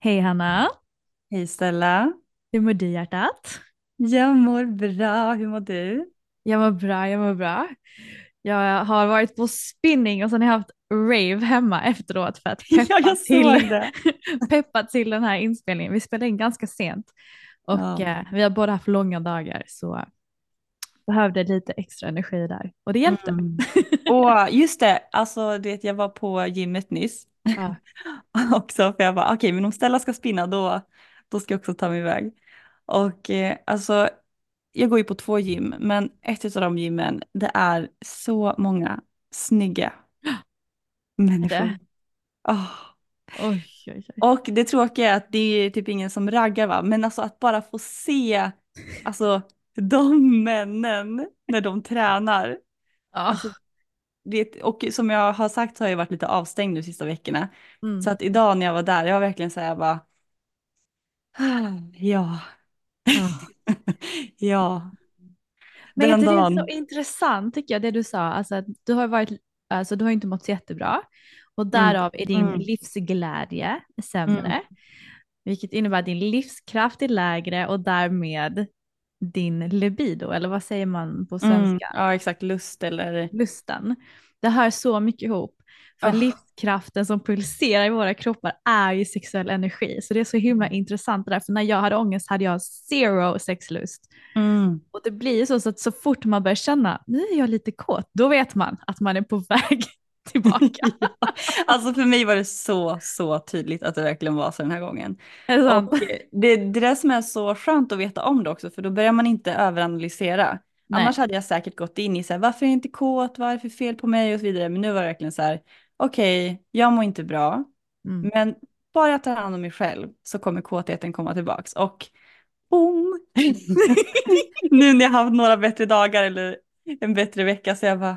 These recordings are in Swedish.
Hej Hanna, Hej Stella. hur mår du hjärtat? Jag mår bra, hur mår du? Jag mår bra, jag mår bra. Jag har varit på spinning och sen har jag haft rave hemma efteråt för att peppa, Ja, till, det. peppa till den här inspelningen. Vi spelade in ganska sent och Ja. eh, vi har båda haft långa dagar så behövde lite extra energi där och det hjälpte. Mm. Och just det, alltså du vet jag var på gymmet nyss Ja. också för jag bara okej men om Stella ska spinna då, då ska jag också ta mig iväg. Och eh, alltså jag går ju på två gym men ett av de gymmen det är så många snygga människor. Åh. Oj, oj, oj. Och det tråkiga är att det är typ ingen som raggar va, men alltså att bara få se alltså de männen när de tränar. Ja. Alltså, det, och som jag har sagt så har jag varit lite avstängd de sista veckorna. Mm. Så att idag när jag var där, jag var verkligen så här jag bara, "Ah, ja, Ja. ja. Men Den det är så intressant tycker jag det du sa, alltså att du har varit, alltså du har inte mått så jättebra och därav är din Mm. livsglädje sämre, Mm. vilket innebär att din livskraft är lägre och därmed din libido, eller vad säger man på Mm, svenska? ja exakt, lust eller, Lusten. Det hör så mycket ihop. För Ah. livskraften som pulserar i våra kroppar är ju sexuell energi. Så det är så himla Mm. intressant det där. För när jag hade ångest hade jag zero sexlust. mm. Och det blir ju så, så att så fort man börjar känna, nu är jag lite kåt, då vet man att man är på väg tillbaka. Alltså för mig var det så, så tydligt att det verkligen var så den här gången. Det? Och det, det där som är så skönt att veta om det också, för då börjar man inte överanalysera. Nej. Annars hade jag säkert gått in i så här, varför är jag inte kåt, vad är det för fel på mig och så vidare. Men nu var det verkligen så här, okej, jag mår inte bra, Mm. men bara jag tar hand om mig själv så kommer kåtheten komma tillbaks. Och boom! nu när jag har haft några bättre dagar eller en bättre vecka så jag bara,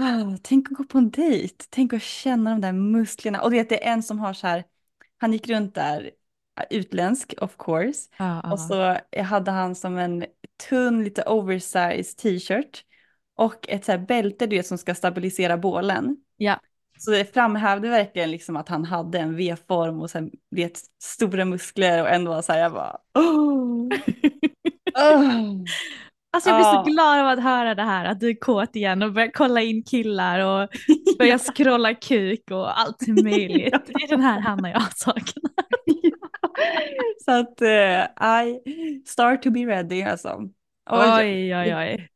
ah, tänk att gå på en dejt, tänk att känna de där musklerna. Och du vet, det är en som har så här, han gick runt där, utländsk of course. Ja, ja. Och så hade han som en tunn, lite oversized t-shirt. Och ett så här bälte du vet som ska stabilisera bålen. ja. Så det framhävde verkligen liksom att han hade en V-form och sen vet, stora muskler och ändå så här, jag bara oh, oh. Alltså jag blir Ja. så glad av att höra det här, att du är kåt igen och börjar kolla in killar och börjar scrolla kuk och allt möjligt. Det är den här Hanna jag saknar. Så att eh, I start to be ready alltså. Oj, Oj, oj,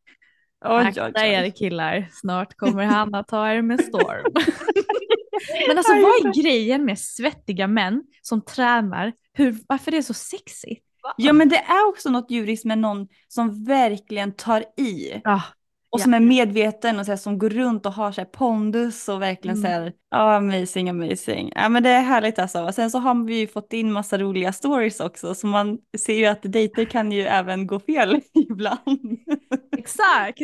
Akta er killar, snart kommer Hanna ta er med storm. Men alltså Ja, vad är grejen med svettiga män som tränar? Hur, varför det är så sexigt? Ja men det är också något djuriskt med någon som verkligen tar i. Ja, Och Ja. som är medveten och så här, som går runt och har så här pondus och verkligen Mm. så här, ja amazing, amazing. Ja men det är härligt alltså. Och sen så har vi ju fått in massa roliga stories också, så man ser ju att dejter kan ju även gå fel ibland. exakt.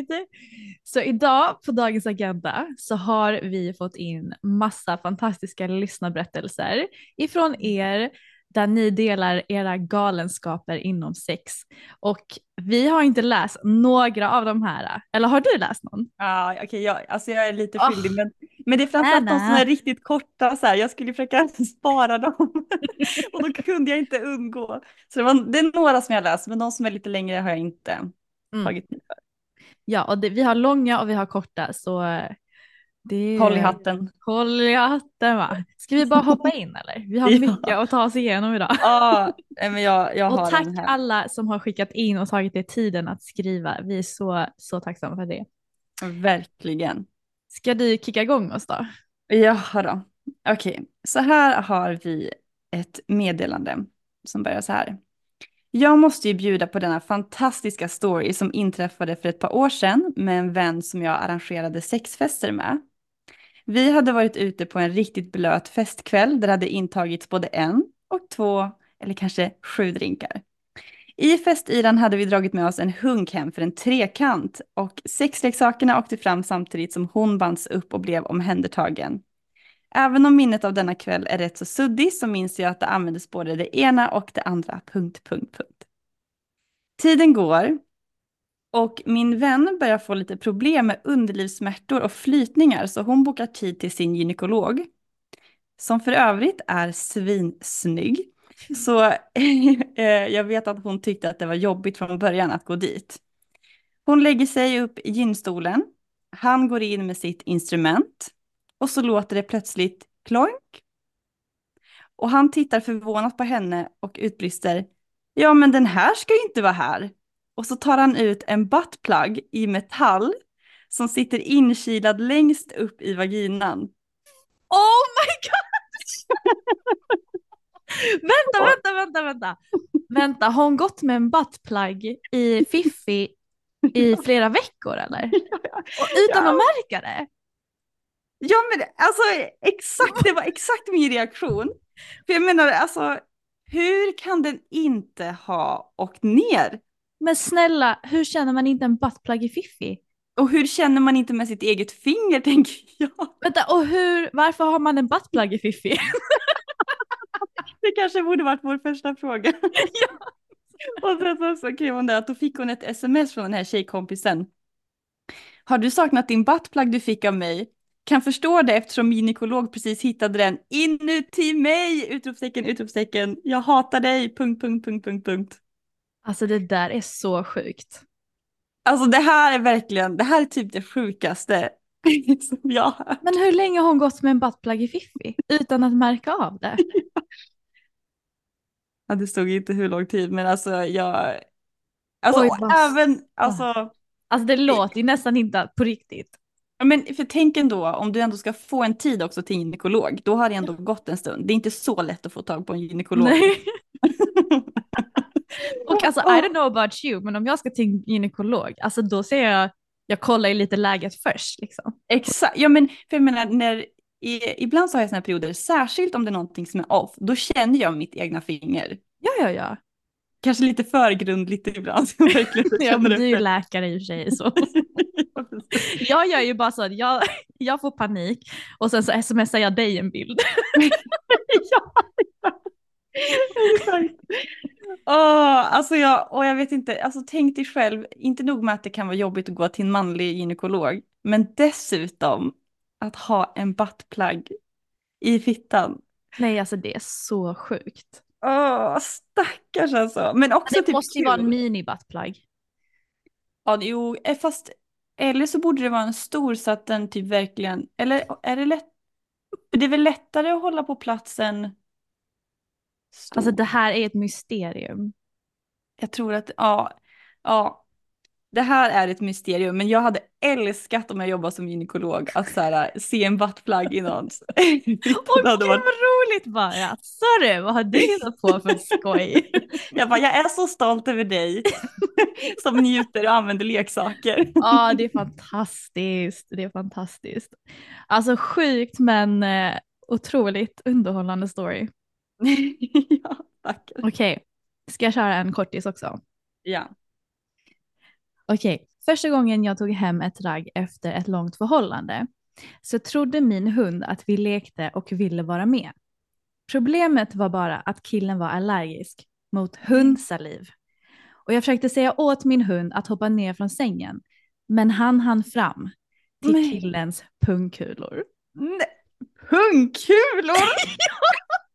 Så idag på dagens agenda så har vi fått in massa fantastiska lyssnarberättelser ifrån er där ni delar era galenskaper inom sex. Och vi har inte läst några av de här, eller har du läst någon? Ja okej, jag, alltså jag är lite Åh. skyldig men, men det är framförallt de som är riktigt korta så här, jag skulle försöka spara dem. och då kunde jag inte undgå. Så det, var, det är några som jag läst men de som är lite längre har jag inte Mm. tagit med. Ja, och det, vi har långa och vi har korta så det... Håll i hatten. Håll i hatten va. Ska vi bara hoppa in eller? Vi har Ja. mycket att ta oss igenom idag. Ja, men jag, jag har Och tack den här. alla som har skickat in och tagit er tiden att skriva. Vi är så, så tacksamma för det. Verkligen. Ska du kicka igång oss då? Jaha då. Okej, så här har vi ett meddelande som börjar så här. Jag måste ju bjuda på denna fantastiska story som inträffade för ett par år sedan med en vän som jag arrangerade sexfester med. Vi hade varit ute på en riktigt blöt festkväll där det hade intagits både en och två eller kanske sju drinkar. I festyran hade vi dragit med oss en hunk hem för en trekant och sexleksakerna åkte fram samtidigt som hon bands upp och blev omhändertagen. Även om minnet av denna kväll är rätt så suddig så minns jag att det användes både det ena och det andra. Punkt, punkt, punkt. Tiden går och min vän börjar få lite problem med underlivssmärtor och flytningar så hon bokar tid till sin gynekolog. Som för övrigt är svinsnygg. Så eh, jag vet att hon tyckte att det var jobbigt från början att gå dit. Hon lägger sig upp i gynstolen. Han går in med sitt instrument. Och så låter det plötsligt kloink. Och han tittar förvånat på henne och utbrister. Ja men den här ska ju inte vara här. Och så tar han ut en buttplug i metall som sitter inkilad längst upp i vaginan. Oh my god! vänta, vänta, vänta, vänta. Vänta, har hon gått med en buttplug i Fiffi i flera veckor eller? Och utan Ja. att märka det? Ja men alltså exakt, det var exakt min reaktion. För jag menar alltså, hur kan den inte ha åkt ner? Men snälla, hur känner man inte en buttplug i Fiffi? Och hur känner man inte med sitt eget finger tänker jag. Vänta, och hur, varför har man en buttplug i Fiffi? Det kanske borde varit vår första fråga. Och sen så, så skrev hon det att då fick hon ett sms från den här tjejkompisen. Har du saknat din buttplug du fick av mig? Kan förstå det eftersom min gynekolog precis hittade den inuti mig! Utropstecken, utropstecken. Jag hatar dig! Punkt, punkt, punkt, punkt, punkt. Alltså det där är så sjukt. Alltså det här är verkligen, det här är typ det sjukaste som jag har hört. Men hur länge har hon gått med en buttplug i Fiffi utan att märka av det? Ja, det stod inte hur lång tid men alltså jag... Alltså Oj, även, alltså... Alltså det låter ju nästan inte på riktigt. Men för tänk ändå, om du ändå ska få en tid också till gynekolog, då har det ändå gått en stund. Det är inte så lätt att få tag på en gynekolog. Nej. Och alltså I don't know about you, men om jag ska till gynekolog, alltså då ser jag, jag kollar ju lite läget först liksom. Exakt, ja men för jag menar, när, i, ibland så har jag här perioder, särskilt om det är någonting som är off, då känner jag mitt egna finger. Ja, ja, ja. Kanske lite för grundligt ibland. så verkligen ja men du är ju läkare i och för sig så. Jag gör ju bara så att jag, jag får panik och sen så smsar jag dig en bild. ja, exakt. Åh, alltså jag, och jag vet inte, alltså tänk dig själv, inte nog med att det kan vara jobbigt att gå till en manlig gynekolog, men dessutom att ha en buttplug i fittan. Nej alltså det är så sjukt. Åh, stackars alltså. Men också Det typ måste ju vara en mini buttplug. Ja, jo, eh, fast eller så borde det vara en stor så att den typ verkligen, eller är det lätt? Det är väl lättare att hålla på platsen stor. Alltså det här är ett mysterium. Jag tror att, ja, ja. det här är ett mysterium, men jag hade älskat om jag jobbade som gynekolog att så här, se en buttplug i någons. Åh gud vad roligt bara! Sorry, vad har du hittat på för skoj? jag bara, jag är så stolt över dig som njuter och använder leksaker. Ja, det är fantastiskt. Det är fantastiskt. Alltså sjukt men eh, otroligt underhållande story. ja, tack. Okej, okay. ska jag köra en kortis också? Ja. Okej, okay. första gången jag tog hem ett ragg efter ett långt förhållande så trodde min hund att vi lekte och ville vara med. Problemet var bara att killen var allergisk mot hundsaliv. Och jag försökte säga åt min hund att hoppa ner från sängen, men han hann fram till Nej. killens pungkulor. Nej. Pungkulor?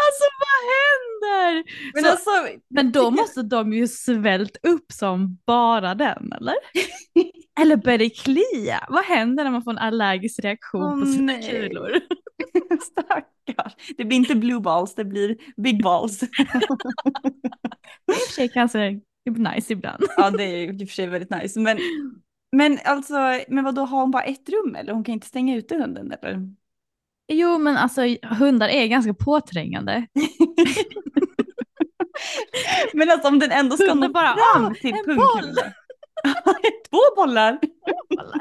Alltså vad händer? Men, så, alltså, men då måste de ju svält upp som bara den eller? eller börjar det klia? Vad händer när man får en allergisk reaktion oh, på sina nej. kulor? Stackars. Det blir inte blue balls, det blir big balls. det är i och för sig kanske nice ibland. ja det är i och för sig väldigt nice. Men, men alltså, men vad då har hon bara ett rum eller? Hon kan inte stänga ute hunden eller? Jo, men alltså hundar är ganska påträngande. men alltså om den ändå ska nå bara fram till pungkulan. Två bollar. Två bollar.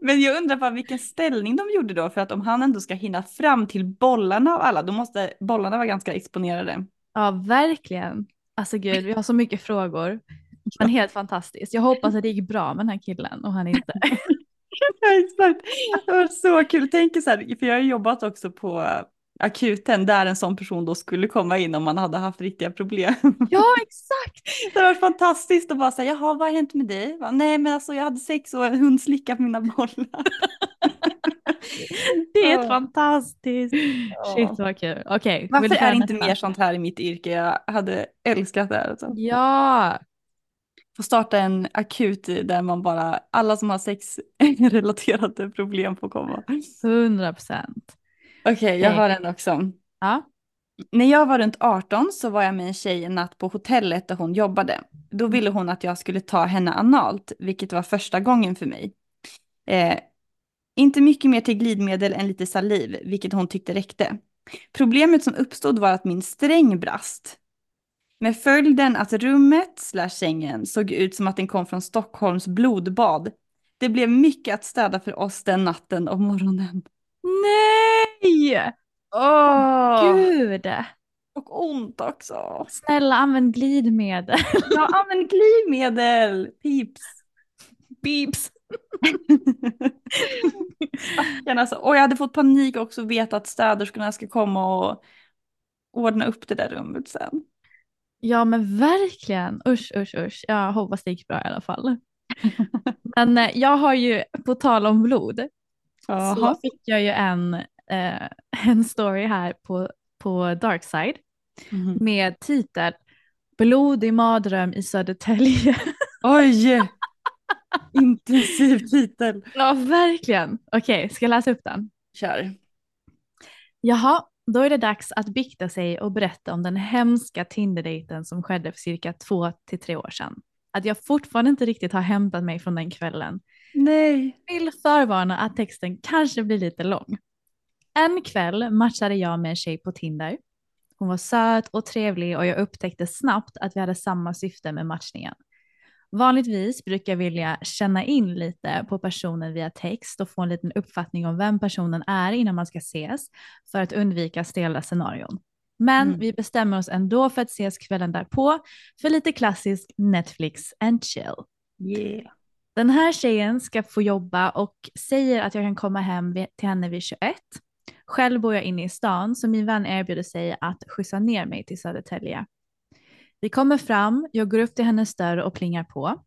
men jag undrar bara vilken ställning de gjorde då, för att om han ändå ska hinna fram till bollarna av alla, då måste bollarna vara ganska exponerade. Ja, verkligen. Alltså gud, vi har så mycket frågor. Men helt fantastiskt. Jag hoppas att det gick bra med den här killen och han inte. Exakt. Det var så kul. Tänk så här, för jag har jobbat också på akuten där en sån person då skulle komma in om man hade haft riktiga problem. Ja, exakt. Det var fantastiskt att bara säga, jaha, vad har hänt med dig? Bara, Nej, men alltså jag hade sex och en hund slickade på mina bollar. Det är oh. fantastiskt. Oh. Shit vad kul. Okej. Okay, Varför är det inte mer sånt här i mitt yrke? Jag hade älskat det här. Alltså. Ja, få starta en akut där man bara, alla som har sexrelaterade problem får komma. 100 procent. Okej, okay, jag har en också. Ja. När jag var runt 18 så var jag med en tjej en natt på hotellet där hon jobbade. Då mm. ville hon att jag skulle ta henne analt, vilket var första gången för mig. Eh, inte mycket mer till glidmedel än lite saliv, vilket hon tyckte räckte. Problemet som uppstod var att min sträng brast. Med följden att rummet slash sängen såg ut som att den kom från Stockholms blodbad. Det blev mycket att städa för oss den natten och morgonen. Nej! Åh! Oh, Gud! Och ont också. Snälla använd glidmedel. Ja, använd glidmedel. Pips. Pips. alltså. Och jag hade fått panik också veta att städerskorna ska komma och ordna upp det där rummet sen. Ja men verkligen, usch usch usch. Jag hoppas det gick bra i alla fall. men eh, jag har ju, på tal om blod, Aha. så fick jag ju en, eh, en story här på, på Darkside mm. med titel Blodig mardröm i Södertälje. Oj! Intensiv titel. Ja verkligen. Okej, okay, ska jag läsa upp den? Kör. Jaha, då är det dags att bikta sig och berätta om den hemska Tinder-dejten som skedde för cirka två till tre år sedan. Att jag fortfarande inte riktigt har hämtat mig från den kvällen. Nej. Vill förvarna att texten kanske blir lite lång. En kväll matchade jag med en tjej på Tinder. Hon var söt och trevlig och jag upptäckte snabbt att vi hade samma syfte med matchningen. Vanligtvis brukar jag vilja känna in lite på personen via text och få en liten uppfattning om vem personen är innan man ska ses för att undvika stela scenarion. Men mm. vi bestämmer oss ändå för att ses kvällen därpå för lite klassisk Netflix and chill. Yeah. Den här tjejen ska få jobba och säger att jag kan komma hem till henne vid 21. Själv bor jag inne i stan så min vän erbjuder sig att skjutsa ner mig till Södertälje. Vi kommer fram, jag går upp till hennes dörr och plingar på.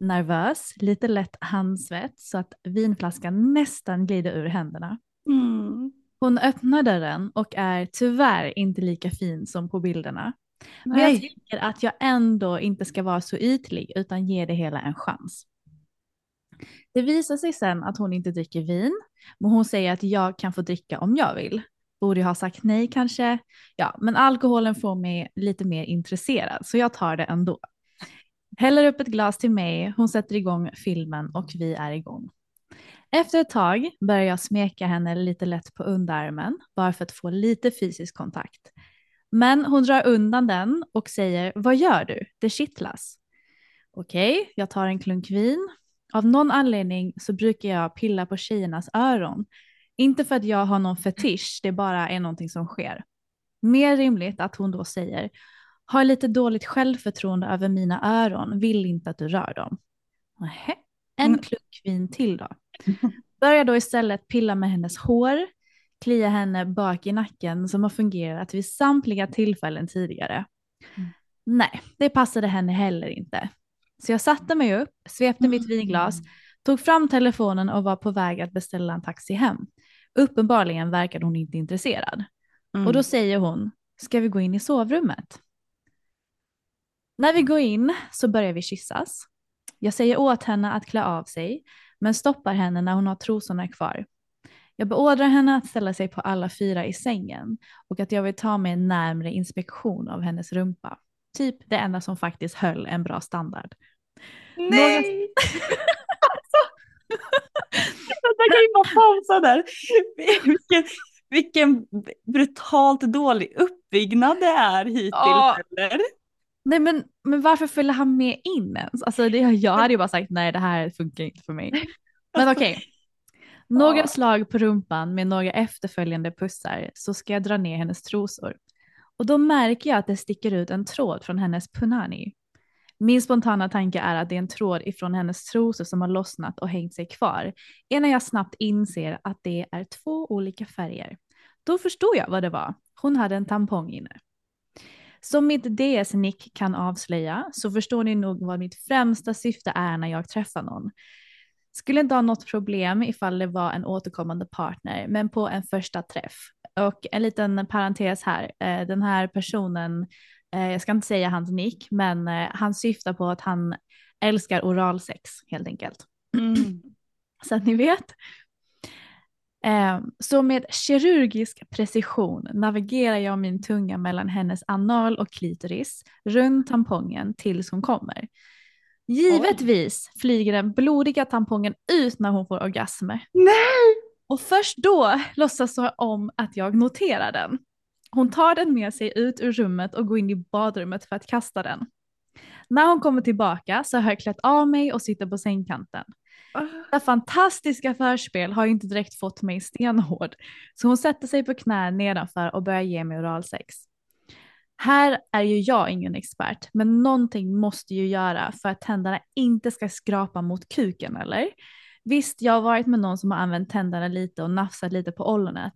Nervös, lite lätt handsvett så att vinflaskan nästan glider ur händerna. Mm. Hon öppnar dörren och är tyvärr inte lika fin som på bilderna. Men jag tänker att jag ändå inte ska vara så ytlig utan ge det hela en chans. Det visar sig sen att hon inte dricker vin, men hon säger att jag kan få dricka om jag vill. Borde jag ha sagt nej kanske? Ja, men alkoholen får mig lite mer intresserad så jag tar det ändå. Häller upp ett glas till mig, hon sätter igång filmen och vi är igång. Efter ett tag börjar jag smeka henne lite lätt på underarmen bara för att få lite fysisk kontakt. Men hon drar undan den och säger vad gör du? Det kittlas. Okej, jag tar en klunk vin. Av någon anledning så brukar jag pilla på tjejernas öron. Inte för att jag har någon fetisch, det bara är någonting som sker. Mer rimligt att hon då säger har lite dåligt självförtroende över mina öron, vill inte att du rör dem. Nähä, en Mm. klunk vin till då. Börjar då istället pilla med hennes hår, klia henne bak i nacken som har fungerat vid samtliga tillfällen tidigare. Mm. Nej, det passade henne heller inte. Så jag satte mig upp, svepte mitt vinglas, tog fram telefonen och var på väg att beställa en taxi hem. Uppenbarligen verkade hon inte intresserad. Mm. Och då säger hon, ska vi gå in i sovrummet? När vi går in så börjar vi kyssas. Jag säger åt henne att klä av sig, men stoppar henne när hon har trosorna kvar. Jag beordrar henne att ställa sig på alla fyra i sängen och att jag vill ta mig en närmre inspektion av hennes rumpa. Typ det enda som faktiskt höll en bra standard. Nej! Jag kan ju bara pausa där. Vilken, vilken brutalt dålig uppbyggnad det är hittills. Ja. Eller? Nej men, men varför följer han med in ens? Alltså det, jag hade ju bara sagt nej det här funkar inte för mig. Men okej. Några Ja. slag på rumpan med några efterföljande pussar så ska jag dra ner hennes trosor. Och då märker jag att det sticker ut en tråd från hennes punani. Min spontana tanke är att det är en tråd ifrån hennes trosor som har lossnat och hängt sig kvar innan jag snabbt inser att det är två olika färger. Då förstår jag vad det var. Hon hade en tampong inne. Som mitt DS-nick kan avslöja så förstår ni nog vad mitt främsta syfte är när jag träffar någon. Skulle inte ha något problem ifall det var en återkommande partner, men på en första träff. Och en liten parentes här, eh, den här personen, jag ska inte säga hans nick, men eh, han syftar på att han älskar oralsex helt enkelt. Mm. Så att ni vet. Eh, Så med kirurgisk precision navigerar jag min tunga mellan hennes anal och klitoris runt tampongen tills hon kommer. Givetvis flyger den blodiga tampongen ut när hon får orgasmer. Nej! Och först då låtsas hon om att jag noterar den. Hon tar den med sig ut ur rummet och går in i badrummet för att kasta den. När hon kommer tillbaka så har jag klätt av mig och sitter på sängkanten. Det fantastiska förspel har inte direkt fått mig stenhård, så hon sätter sig på knä nedanför och börjar ge mig oralsex. Här är ju jag ingen expert, men någonting måste ju göra för att tänderna inte ska skrapa mot kuken, eller? Visst, jag har varit med någon som har använt tänderna lite och nafsat lite på ollonet,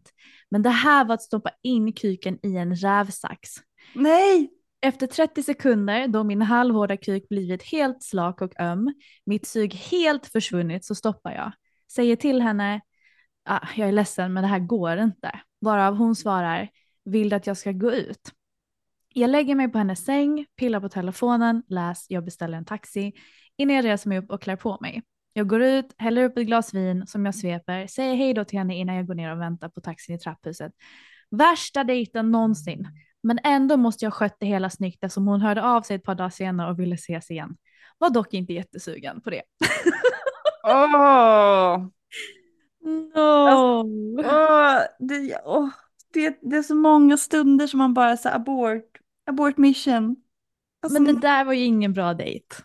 men det här var att stoppa in kuken i en rävsax. Nej! Efter 30 sekunder, då min halvhårda kuk blivit helt slak och öm, mitt sug helt försvunnit, så stoppar jag. Säger till henne, ah, jag är ledsen men det här går inte. Varav hon svarar, vill du att jag ska gå ut? Jag lägger mig på hennes säng, pillar på telefonen, läs, jag beställer en taxi, innan jag reser mig upp och klär på mig. Jag går ut, häller upp ett glas vin som jag sveper, säger hej då till henne innan jag går ner och väntar på taxin i trapphuset. Värsta dejten någonsin. Men ändå måste jag skött det hela snyggt eftersom hon hörde av sig ett par dagar senare och ville ses igen. Var dock inte jättesugen på det. Åh! No. Åh, det, åh, det, det är så många stunder som man bara så abort, abort mission. Alltså, Men det där var ju ingen bra dejt.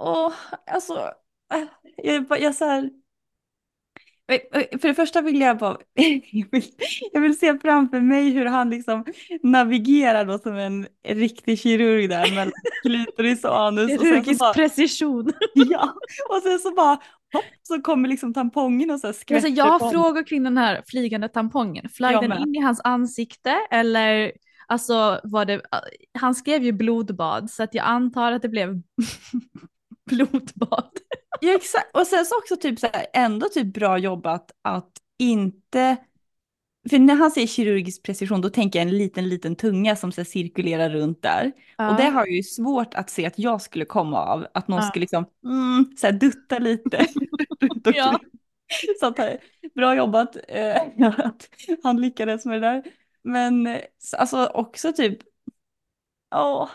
åh, alltså, äh, jag, bara- jag så här, för det första vill jag bara, jag vill, jag vill se framför mig hur han liksom navigerar då som en riktig kirurg där mellan klitoris och anus. Kirurgisk bara, precision. ja, och sen så bara, hopp, så kommer liksom tampongen och så skvätter Alltså, jag har på frågor kring den här flygande tampongen. Flög Jag den med. in i hans ansikte eller alltså var det, han skrev ju blodbad så att jag antar att det blev blodbad. Ja, exakt. Och sen så också typ så här, ändå typ bra jobbat att inte, för när han säger kirurgisk precision då tänker jag en liten, liten tunga som så cirkulerar runt där. Och det har jag ju svårt att se att jag skulle komma av, att någon Ja. skulle liksom, mm, så här, dutta lite. Ja. Så att, eh, bra jobbat eh, att han lyckades med det där. Men eh, alltså också typ, åh,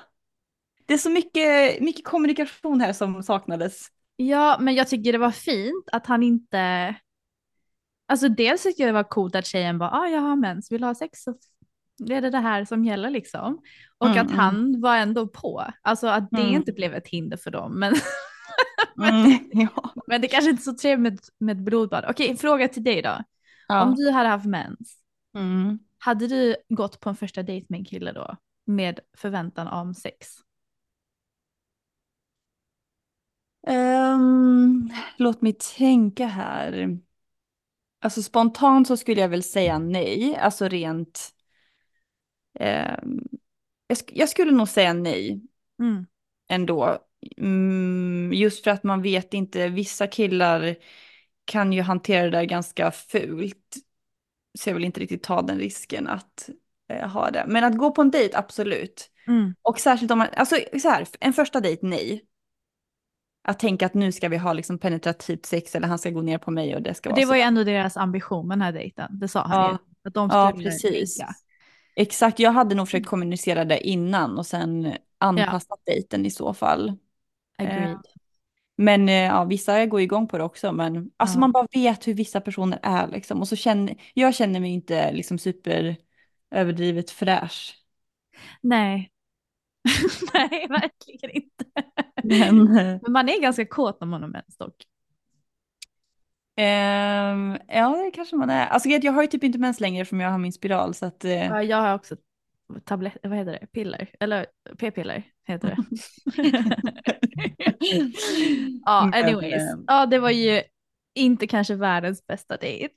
det är så mycket, mycket kommunikation här som saknades. Ja, men jag tycker det var fint att han inte... Alltså dels tycker jag det var coolt att tjejen bara, ah, jag har mens, vill ha sex så är det det här som gäller liksom. Och Mm, att han var ändå på. Alltså att det Mm. inte blev ett hinder för dem. Men, Mm, ja. men det kanske inte är så trevligt med, med blodbad. Okej, fråga till dig då. Ja. Om du hade haft mens, Mm. hade du gått på en första dejt med en kille då? Med förväntan om sex? Ehm, låt mig tänka här. Alltså spontant så skulle jag väl säga nej, alltså rent. ehm, jag, sk- jag skulle nog säga nej Mm. ändå. Mm, just för att man vet inte, vissa killar kan ju hantera det där ganska fult. Så jag vill inte riktigt ta den risken att eh, ha det. Men att gå på en dejt, absolut. Mm. Och särskilt om man, alltså så här, en första dejt, nej. Att tänka att nu ska vi ha liksom penetrativt sex eller han ska gå ner på mig och det ska vara Det var så. ju ändå deras ambition med den här dejten. Det sa han Ja. ju. Att de Ja, precis. ligga. Exakt, jag hade nog försökt kommunicera det innan och sen anpassat dejten i så fall. Agreed. Men eh, ja, vissa går igång på det också, men alltså Ja. man bara vet hur vissa personer är liksom. Och så känner, jag känner mig inte liksom super överdrivet fräsch. Nej. Nej, verkligen inte. Men, eh, Men man är ganska kåt när man har mens dock. ehm, ja, det kanske man är. Alltså jag har ju typ inte mens längre eftersom jag har min spiral så att... Eh, Ja, jag har också tablett, vad heter det, piller, eller p-piller heter det. ja, Men, anyways. eh, Ja, det var ju inte kanske världens bästa dejt.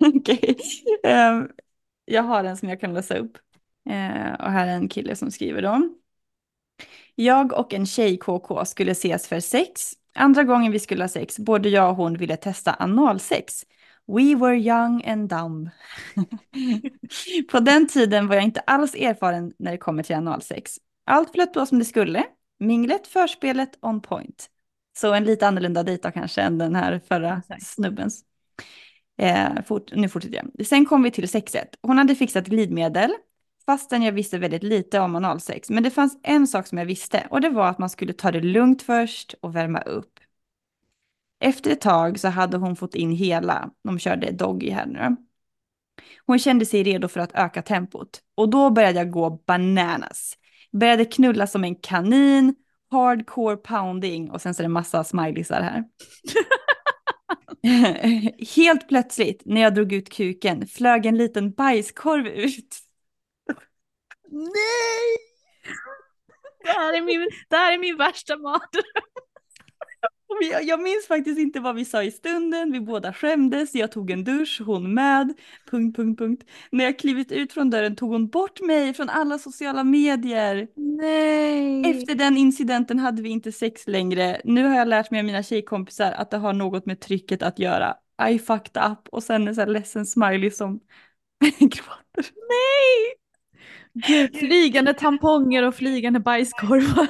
Okej. Ehm, jag har en som jag kan läsa upp. Eh, och här är en kille som skriver då. Jag och en tjej KK skulle ses för sex. Andra gången vi skulle ha sex, både jag och hon ville testa analsex. We were young and dumb. På den tiden var jag inte alls erfaren när det kommer till analsex. Allt flöt på som det skulle. Minglet, förspelet, on point. Så en lite annorlunda dejt kanske än den här förra Exakt. snubbens. Eh, fort, nu fortsätter jag. Sen kom vi till sexet. Hon hade fixat glidmedel, fastän jag visste väldigt lite om analsex. Men det fanns en sak som jag visste och det var att man skulle ta det lugnt först och värma upp. Efter ett tag så hade hon fått in hela, de körde doggy här nu. Hon kände sig redo för att öka tempot och då började jag gå bananas. Började knulla som en kanin, hardcore pounding och sen så är det massa smileysar här. Helt plötsligt när jag drog ut kuken flög en liten bajskorv ut. Nej! Det här är min, det här är min värsta mardröm. Jag minns faktiskt inte vad vi sa i stunden, vi båda skämdes, jag tog en dusch, hon med, punkt, punkt, punkt. När jag klivit ut från dörren tog hon bort mig från alla sociala medier. Nej. Efter den incidenten hade vi inte sex längre. Nu har jag lärt mig av mina tjejkompisar att det har något med trycket att göra. I fucked up och sen en sån här ledsen smiley som gråter. Nej! Gud, flygande tamponger och flygande bajskorvar.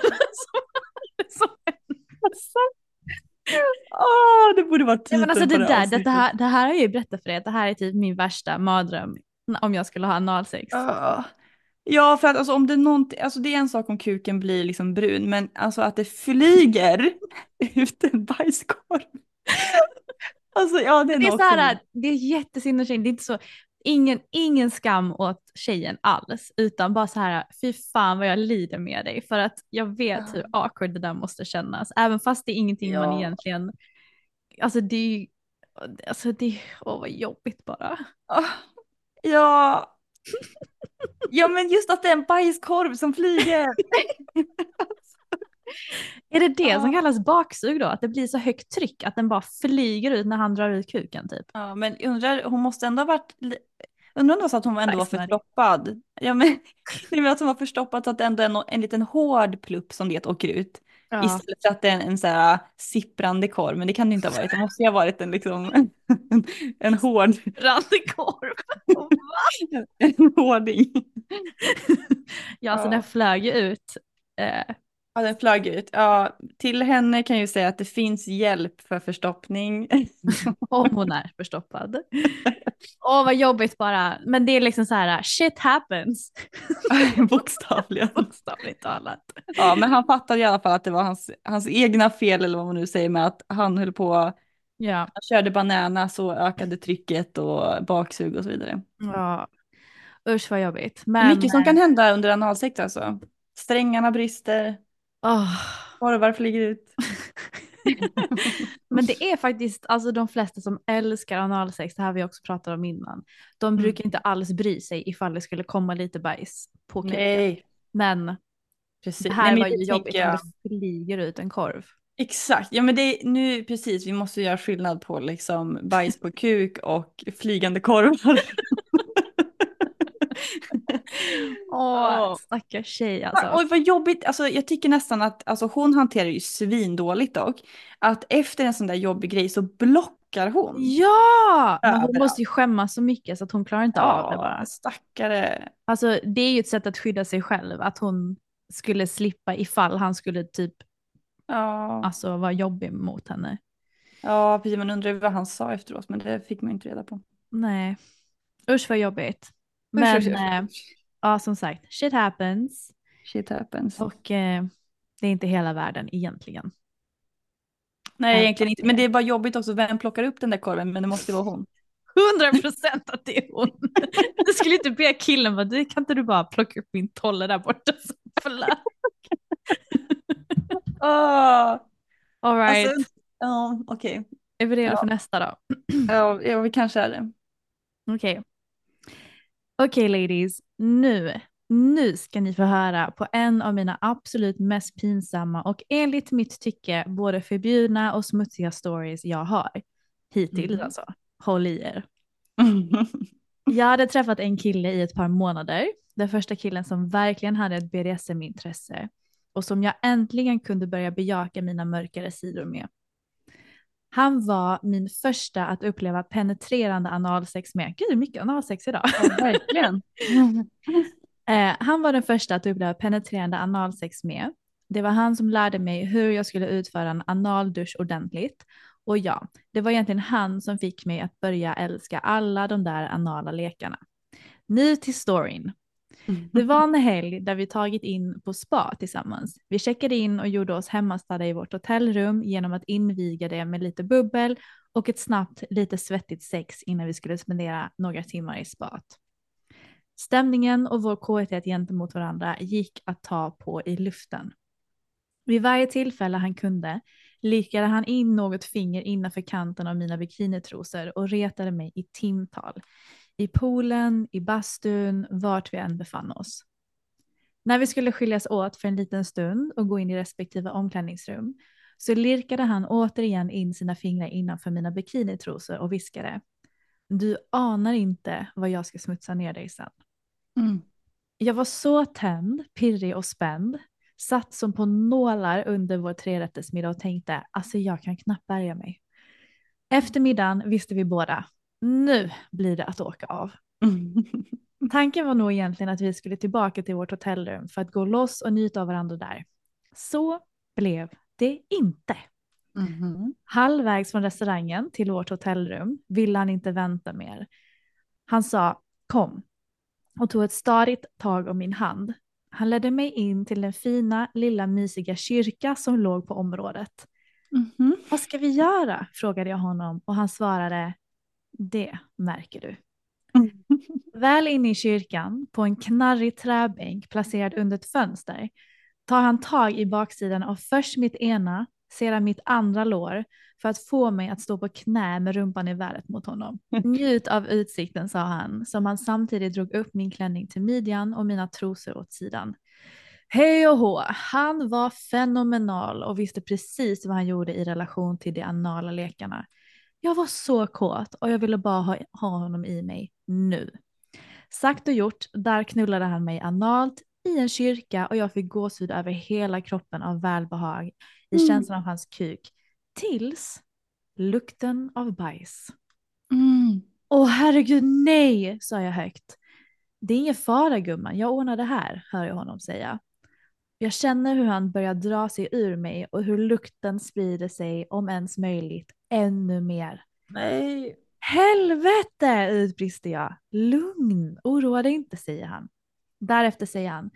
Som- som- Åh, det borde vara titeln men alltså på det, där, det, avsnittet. det, här, det här har jag ju berättat för er, det här är typ min värsta mardröm om jag skulle ha analsex. Ja. Ja, för att alltså, om det är någonting, alltså det är en sak om kuken blir liksom brun, men alltså att det flyger ut en bajskorv. Alltså ja, det är Det är nog så här, det är jättesynd det är inte så, ingen, ingen skam åt tjejen alls, utan bara så här, fy fan vad jag lider med dig, för att jag vet hur awkward det där måste kännas, även fast det är ingenting man Ja. egentligen, alltså det är ju, alltså det, åh vad jobbigt bara. Ah, Ja. Ja, men just att det är en bajskorv som flyger. Är det det Ja. som kallas baksug då? Att det blir så högt tryck att den bara flyger ut när han drar ut kuken typ? Ja, men undrar, hon måste ändå ha varit, undrar om det var så att hon ändå var förstoppad. Ja, men, nej, men att hon var förstoppad så att det ändå är en, en liten hård plupp som det åker ut. Istället för att det är en, en så här sipprande korv, men det kan det inte ha varit. Det måste ju ha varit en liksom, en, en hård, Randekorv. en hårding. ja, så Ja. den flög ju ut eh, Ja, den flög ut. Ja, till henne kan jag ju säga att det finns hjälp för förstoppning. Om hon är förstoppad. Åh vad jobbigt bara. Men det är liksom så här, shit happens. Bokstavligen. Bokstavligt talat. Ja, men han fattade i alla fall att det var hans, hans egna fel eller vad man nu säger med att han höll på, Ja. han körde banana så ökade trycket och baksug och så vidare. ja. Usch vad jobbigt. Men, Mycket som kan hända under analsex alltså. Strängarna brister, åh. korvar flyger ut. Men det är faktiskt, alltså de flesta som älskar analsex, det här vi också pratat om innan, de Mm. brukar inte alls bry sig ifall det skulle komma lite bajs på kuken. Nej, Men precis. det här Nej, var ju jobbigt jag. det flyger ut en korv. Exakt, ja men det är nu precis, vi måste göra skillnad på liksom bajs på kuk och flygande korvar. Åh, stackars tjej alltså. Oj vad jobbigt, alltså jag tycker nästan att alltså, hon hanterar ju svindåligt dock. Att efter en sån där jobbig grej så blockar hon. Ja! Men hon måste ju skämmas så mycket så att hon klarar inte av det bara. stackare. Alltså det är ju ett sätt att skydda sig själv, att hon skulle slippa ifall han skulle typ Ja. alltså vara jobbig mot henne. ja, precis man undrar vad han sa efteråt men det fick man inte reda på. Nej. Usch vad jobbigt. Men usch, usch, eh, usch. Ja som sagt, shit happens. Shit happens. Och eh, det är inte hela världen egentligen. Nej äh, egentligen inte, men det är bara jobbigt också vem plockar upp den där korven men det måste vara hon. 100 procent att det är hon. Du skulle inte be killen bara, du kan inte du bara plocka upp min tolle där borta som. Oh, All right. alltså, ja okej. är vi redo ja. för nästa då? Ja, vi kanske är det. Okej. Okej ladies, nu, nu ska ni få höra på en av mina absolut mest pinsamma och enligt mitt tycke både förbjudna och smutsiga stories jag har. Hittills Mhm. alltså. Håll i er. Jag hade träffat en kille i ett par månader. Den första killen som verkligen hade ett BDSM-intresse och som jag äntligen kunde börja bejaka mina mörkare sidor med. Han var min första att uppleva penetrerande analsex med. Gud, det är mycket analsex idag. Ja, verkligen. Eh, han var den första att uppleva penetrerande analsex med. Det var han som lärde mig hur jag skulle utföra en analdusch ordentligt. Och ja, det var egentligen han som fick mig att börja älska alla de där anala lekarna. Nu till storyn. Mm. Det var en helg där vi tagit in på spa tillsammans. Vi checkade in och gjorde oss hemmastadda i vårt hotellrum genom att inviga det med lite bubbel och ett snabbt, lite svettigt sex innan vi skulle spendera några timmar i spat. Stämningen och vår kåthet gentemot varandra gick att ta på i luften. Vid varje tillfälle han kunde likade han in något finger innanför kanten av mina bikinitrosor och retade mig i timtal. I poolen, i bastun, vart vi än befann oss. När vi skulle skiljas åt för en liten stund och gå in i respektive omklädningsrum så lirkade han återigen in sina fingrar innanför mina bikinitrosor och viskade. Du anar inte vad jag ska smutsa ner dig sen. Mm. Jag var så tänd, pirrig och spänd. Satt som på nålar under vår trerättersmiddag och tänkte, alltså jag kan knappt bärga mig. Efter middagen visste vi båda, nu blir det att åka av. Tanken var nog egentligen att vi skulle tillbaka till vårt hotellrum för att gå loss och njuta av varandra där. Så blev det inte. Mhm. Halvvägs från restaurangen till vårt hotellrum ville han inte vänta mer. Han sa kom och tog ett stadigt tag om min hand. Han ledde mig in till den fina lilla mysiga kyrka som låg på området. Mhm. Vad ska vi göra? frågade jag honom och han svarade det märker du. Väl inne i kyrkan, på en knarrig träbänk placerad under ett fönster, tar han tag i baksidan av först mitt ena, sedan mitt andra lår för att få mig att stå på knä med rumpan i vädret mot honom. Njut av utsikten, sa han, som han samtidigt drog upp min klänning till midjan och mina trosor åt sidan. Hej och hå, han var fenomenal och visste precis vad han gjorde i relation till de anala lekarna. Jag var så kåt och jag ville bara ha, ha honom i mig nu. Sagt och gjort, där knullade han mig analt i en kyrka och jag fick gåshud över hela kroppen av välbehag i Mm. känslan av hans kuk. Tills lukten av bajs. Mm. Åh herregud nej, sa jag högt. Det är ingen fara gumman, jag ordnar det här, hör jag honom säga. Jag känner hur han börjar dra sig ur mig och hur lukten sprider sig, om ens möjligt, ännu mer. Nej. Helvete, utbrister jag. Lugn, oroa dig inte, säger han. Därefter säger han,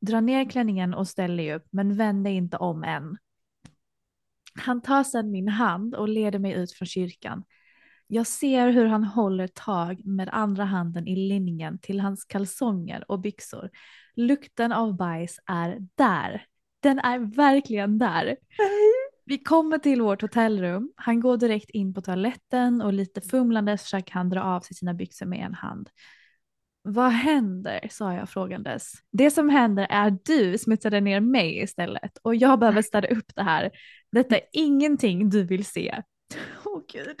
dra ner klänningen och ställ dig upp, men vänd dig inte om än. Han tar sedan min hand och leder mig ut från kyrkan. Jag ser hur han håller tag med andra handen i linningen till hans kalsonger och byxor. Lukten av bajs är där. Den är verkligen där. Vi kommer till vårt hotellrum. Han går direkt in på toaletten och lite fumlandes försöker han dra av sig sina byxor med en hand. Vad händer? sa jag frågandes. Det som händer är att du smutsade ner mig istället och jag behöver städa upp det här. Detta är ingenting du vill se. Åh oh, gud.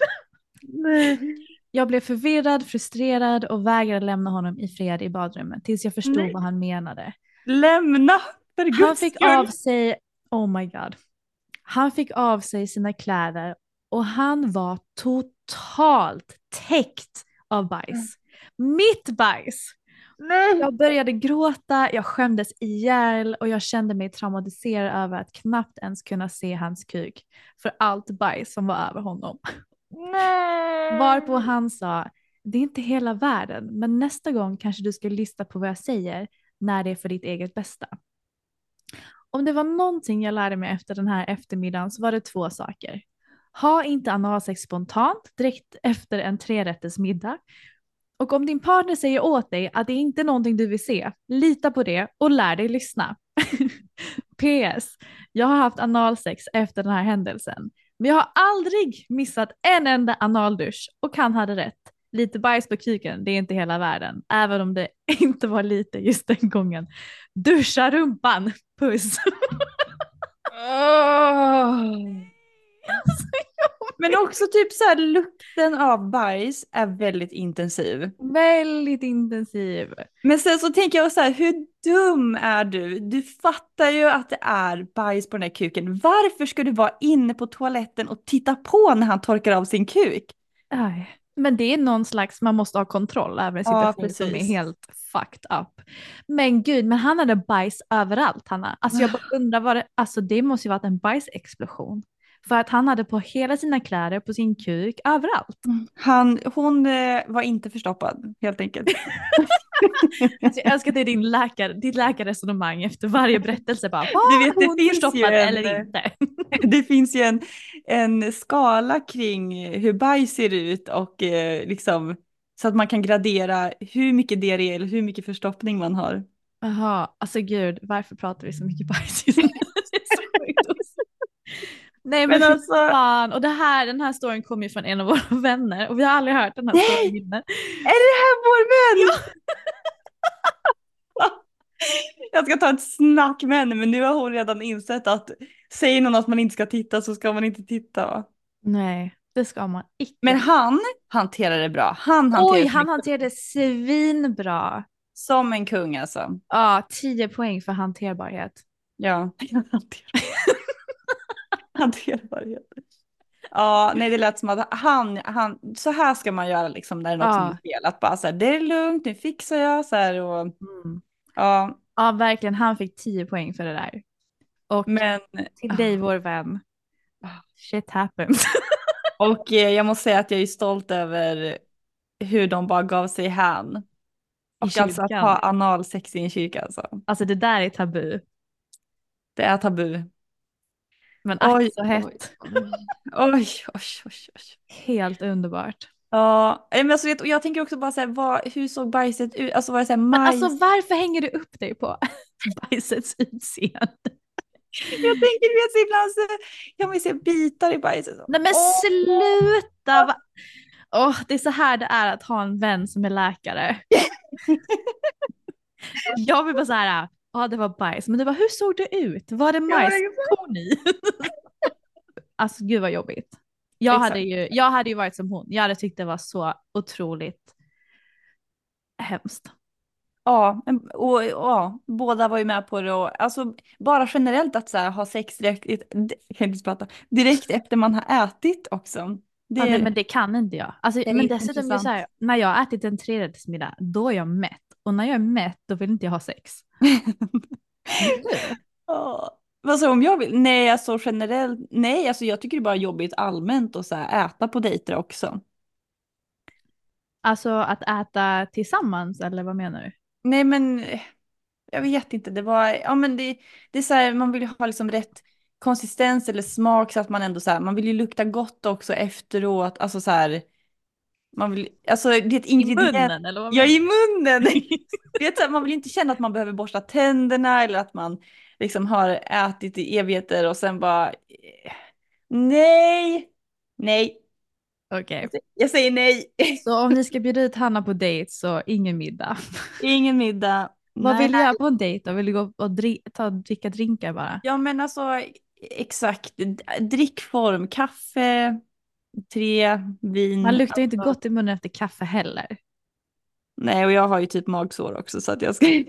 Jag blev förvirrad, frustrerad och vägrade lämna honom i fred i badrummet tills jag förstod Nej. vad han menade. Lämna! För Han guds fick skull. av sig, oh my god. Han fick av sig sina kläder och han var totalt täckt av bajs. Mitt bajs! Nej. Jag började gråta, jag skämdes ihjäl och jag kände mig traumatiserad över att knappt ens kunna se hans kuk för allt bajs som var över honom. Nej. Varpå han sa, det är inte hela världen, men nästa gång kanske du ska lyssna på vad jag säger när det är för ditt eget bästa. Om det var någonting jag lärde mig efter den här eftermiddagen så var det två saker. Ha inte analsex spontant direkt efter en trerättersmiddag. Och om din partner säger åt dig att det inte är någonting du vill se, lita på det och lär dig lyssna. PS. Jag har haft analsex efter den här händelsen. Men jag har aldrig missat en enda analdusch och han hade rätt. Lite bajs på kuken, det är inte hela världen. Även om det inte var lite just den gången. Duscha rumpan, puss. Men också typ så här lukten av bajs är väldigt intensiv. Väldigt intensiv. Men sen så tänker jag så här, hur dum är du? Du fattar ju att det är bajs på den här kuken. Varför ska du vara inne på toaletten och titta på när han torkar av sin kuk? Aj. Men det är någon slags, man måste ha kontroll över en Ja, situation som är helt fucked up. Men gud, men han hade bajs överallt Hanna. Alltså jag bara undrar vad det, alltså det måste ju varit en bajsexplosion. För att han hade på hela sina kläder, på sin kuk, överallt. Han, hon eh, var inte förstoppad helt enkelt. Alltså jag älskar att det är din läkare, ditt läkarresonemang efter varje berättelse. Bara, Du vet, det finns ju en- eller inte? Det finns ju en, en skala kring hur bajs ser ut och eh, liksom så att man kan gradera hur mycket diarré eller hur mycket förstoppning man har. Jaha, alltså gud, varför pratar vi så mycket bajs just nu? Det. Nej men, Men alltså... fan, och det här, den här storyn kommer ju från en av våra vänner och vi har aldrig hört den här Nej! storyn innan. Är det här vår vän? Jag ska ta ett snack med henne men nu har hon redan insett att säger någon att man inte ska titta så ska man inte titta. Va? Nej, det ska man icke. Men han hanterar det bra. Han hanterar Oj, det han hanterade svinbra. som en kung alltså. Ja, 10 poäng för hanterbarhet. Ja, hanterbarhet. Ja, nej det lät som att han, han, så här ska man göra liksom när det är något som Ja. är fel. Att bara så här, det är lugnt, nu fixar jag så här och Mm. ja, Ja, verkligen. Han fick 10 poäng för det där. Och men till dig, vår vän. Shit happens. och eh, jag måste säga att jag är stolt över hur de bara gav sig hän. Och alltså att ha analsex i en kyrka alltså. Alltså det där är tabu. Det är tabu. Men ack Oj, så hett. Oj, oj, oj, oj. Helt underbart. Ja, men alltså, vet, och jag tänker också bara så här, vad, hur såg bajset ut? Alltså var det så här Men majs? alltså varför hänger du upp dig på bajsets utseende? Jag tänker du vet så ibland så kan man se bitar i bajset. Nej men Åh! sluta! va- Åh, det är så här det är att ha en vän som är läkare. jag vill bara så här, ja det var bajs, men det var hur såg det ut? Var det majskorn i? alltså gud vad jobbigt. Jag Exakt. hade, ju, jag hade ju varit som hon, jag hade tyckt det var så otroligt hemskt. Ja, och, ja, båda var ju med på det och alltså bara generellt att så här, ha sex direkt, prata, direkt efter man har ätit också. Det, Ja, nej, men det kan inte jag. Alltså, men dessutom så här, när jag har ätit en trerättersmiddag, då är jag mätt. Och när jag är mätt, då vill inte jag ha sex. Vad sa om jag vill? Nej, alltså generellt. Nej, alltså jag tycker det är bara jobbigt allmänt att så här, äta på dejter också. Alltså att äta tillsammans eller vad menar du? Nej, men eh, jag vet inte. Det var, ja men det, det är så här, man vill ju ha liksom rätt konsistens eller smak så att man ändå så här, man vill ju lukta gott också efteråt. Alltså så här, man vill, alltså det är ett I ingrediens. munnen eller vad Ja, i munnen. Det är man vill inte känna att man behöver borsta tänderna eller att man liksom har ätit i evigheter och sen bara eh, nej, nej? Okej. jag säger nej. Så om ni ska bjuda ut Hanna på dejt så ingen middag. Ingen middag. Vad Nej. vill du göra på en dejt då? Vill du gå och dri- ta, dricka drinkar bara? Ja men alltså exakt, drickform, kaffe, tre, vin. Man luktar ju inte Alltså, gott i munnen efter kaffe heller. Nej och jag har ju typ magsår också så att jag ska...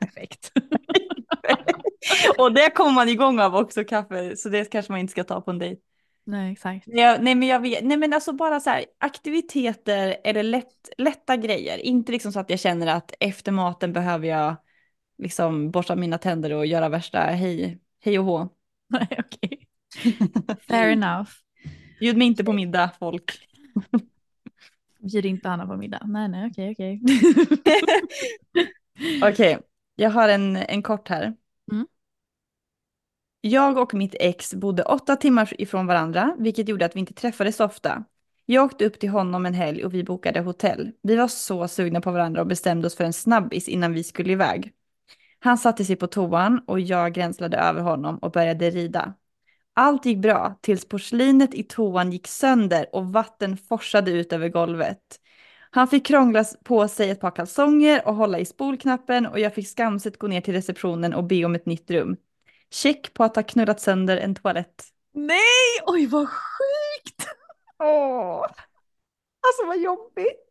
Perfekt. och det kommer man igång av också kaffe så det kanske man inte ska ta på en dejt. Nej exakt. Jag, nej men jag vet, nej men alltså bara så här aktiviteter eller lätt, lätta grejer. Inte liksom så att jag känner att efter maten behöver jag liksom borsta mina tänder och göra värsta hej, hej och hå. Nej okej. Fair enough. Bjud mig inte på middag folk. Bjud inte Hanna på middag. Nej nej okej okej. Okej, jag har en, en kort här. Mm. Jag och mitt ex bodde åtta timmar ifrån varandra, vilket gjorde att vi inte träffades så ofta. Jag åkte upp till honom en helg och vi bokade hotell. Vi var så sugna på varandra och bestämde oss för en snabbis innan vi skulle iväg. Han satte sig på toan och jag gränslade över honom och började rida. Allt gick bra tills porslinet i toan gick sönder och vatten forsade ut över golvet. Han fick krångla på sig ett par kalsonger och hålla i spolknappen och jag fick skamset gå ner till receptionen och be om ett nytt rum. Check på att ha knullat sönder en toalett. Nej! Oj vad sjukt! Åh! Alltså vad jobbigt.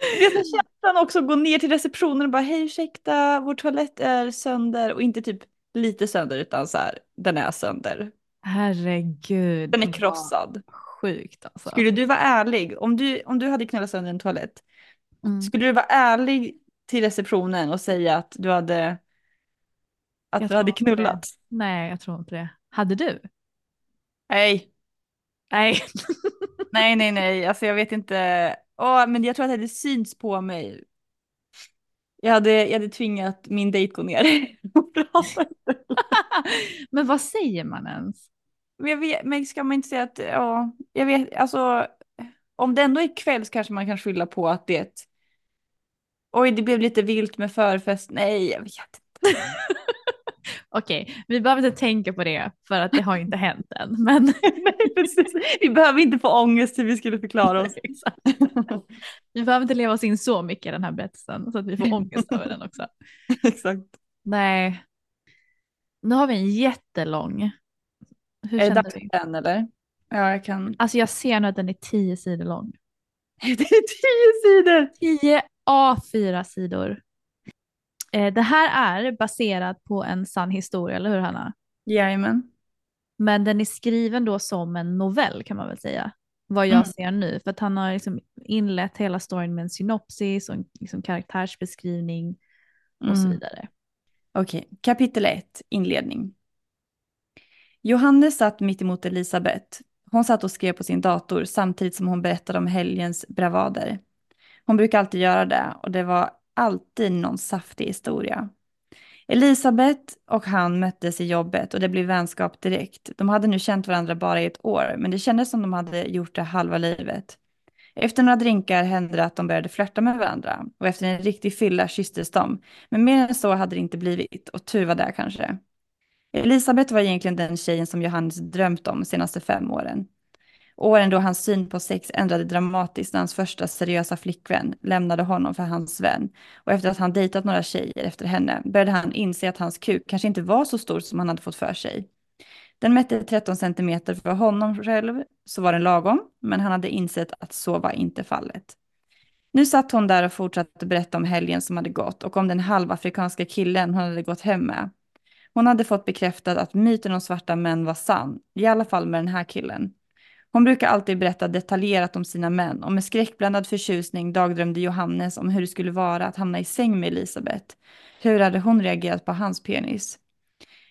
Är så känslan också att gå ner till receptionen och bara hej ursäkta, vår toalett är sönder och inte typ lite sönder utan så här, den är sönder. Herregud. Den är krossad. Sjukt alltså. Skulle du vara ärlig, om du, om du hade knullat sönder en toalett, Mm. skulle du vara ärlig till receptionen och säga att du hade, att Jag du hade inte det. knullat? Nej jag tror inte det. Hade du? Nej, Nej. nej, nej, nej, alltså jag vet inte. Åh, men jag tror att det hade synts på mig. Jag hade, jag hade tvingat min dejt gå ner. och prata. Men vad säger man ens? men, jag vet, men ska man inte säga att, ja, jag vet, alltså, om det ändå är kväll så kanske man kan skylla på att det oj, det blev lite vilt med förfest. Nej, jag vet inte. Okej, vi behöver inte tänka på det för att det har inte hänt än. Men. Vi behöver inte få ångest hur vi skulle förklara oss. Vi behöver inte leva oss in så mycket i den här berättelsen så att vi får ångest över den också. Exakt. Nej. Nu har vi en jättelång. Hur Är det dags för den eller? Ja, jag kan. Alltså jag ser nu att den är tio sidor lång. Det är tio sidor! 10 A4-sidor. Eh, det här är baserat på en sann historia, eller hur Hanna? Jajamän. Men den är skriven då som en novell kan man väl säga. Vad jag Mm. ser nu. För att han har liksom inlett hela storyn med en synopsis och en liksom karaktärsbeskrivning och så Mm. vidare. Okej, kapitel 1, inledning. Johannes satt mitt emot Elisabeth. Hon satt och skrev på sin dator samtidigt som hon berättade om helgens bravader. Hon brukar alltid göra det och det var alltid någon saftig historia. Elisabeth och han möttes i jobbet och det blev vänskap direkt. De hade nu känt varandra bara i ett år, men det kändes som de hade gjort det halva livet. Efter några drinkar hände det att de började flörta med varandra och efter en riktig fylla kysstes de. Men mer än så hade det inte blivit och tur var det kanske. Elisabeth var egentligen den tjejen som Johannes drömt om de senaste fem åren. Åren då hans syn på sex ändrade dramatiskt när hans första seriösa flickvän lämnade honom för hans vän. Och efter att han dejtat några tjejer efter henne började han inse att hans kuk kanske inte var så stor som han hade fått för sig. Den mätte 13 centimeter för honom själv, så var den lagom, men han hade insett att så var inte fallet. Nu satt hon där och fortsatte berätta om helgen som hade gått och om den halvafrikanska killen hon hade gått hem med. Hon hade fått bekräftat att myten om svarta män var sann, i alla fall med den här killen. Hon brukar alltid berätta detaljerat om sina män och med skräckblandad förtjusning dagdrömde Johannes om hur det skulle vara att hamna i säng med Elisabeth. Hur hade hon reagerat på hans penis?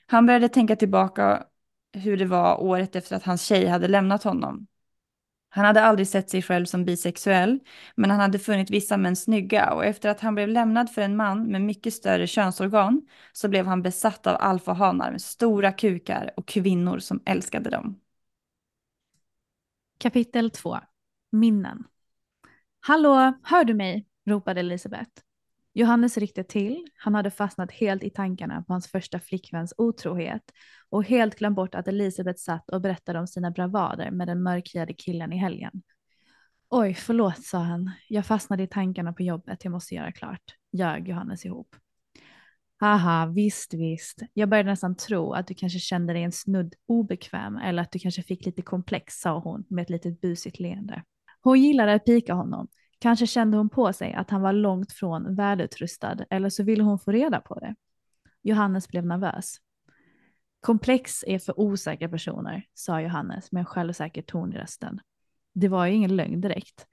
Han började tänka tillbaka hur det var året efter att hans tjej hade lämnat honom. Han hade aldrig sett sig själv som bisexuell, men han hade funnit vissa män snygga och efter att han blev lämnad för en man med mycket större könsorgan så blev han besatt av alfahanar med stora kukar och kvinnor som älskade dem. Kapitel 2. Minnen. Hallå, hör du mig? ropade Elisabeth. Johannes ryckte till. Han hade fastnat helt i tankarna på hans första flickväns otrohet och helt glömt bort att Elisabeth satt och berättade om sina bravader med den mörkhyade killen i helgen. Oj, förlåt, sa han. Jag fastnade i tankarna på jobbet. Jag måste göra klart. Ljög Johannes ihop. Haha, visst, visst. Jag började nästan tro att du kanske kände dig en snudd obekväm eller att du kanske fick lite komplex, sa hon med ett litet busigt leende. Hon gillade att pika honom. Kanske kände hon på sig att han var långt från välutrustad eller så ville hon få reda på det. Johannes blev nervös. Komplex är för osäkra personer, sa Johannes med en självsäker ton i rösten. Det var ju ingen lögn direkt.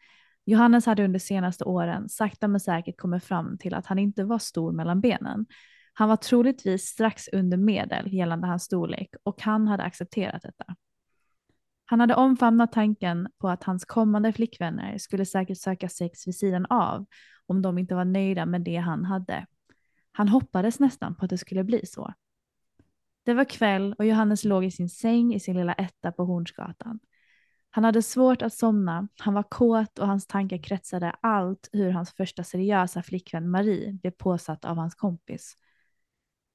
Johannes hade under senaste åren sakta men säkert kommit fram till att han inte var stor mellan benen. Han var troligtvis strax under medel gällande hans storlek och han hade accepterat detta. Han hade omfamnat tanken på att hans kommande flickvänner skulle säkert söka sex vid sidan av om de inte var nöjda med det han hade. Han hoppades nästan på att det skulle bli så. Det var kväll och Johannes låg i sin säng i sin lilla etta på Hornsgatan. Han hade svårt att somna, han var kåt och hans tankar kretsade allt hur hans första seriösa flickvän Marie blev påsatt av hans kompis.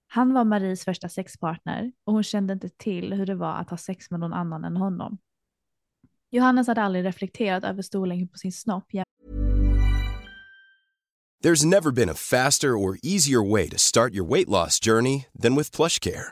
Han var Maries första sexpartner och hon kände inte till hur det var att ha sex med någon annan än honom. Johannes hade aldrig reflekterat över storleken på sin snopp. There's never been a faster or easier way to start your weight loss journey than with PlushCare.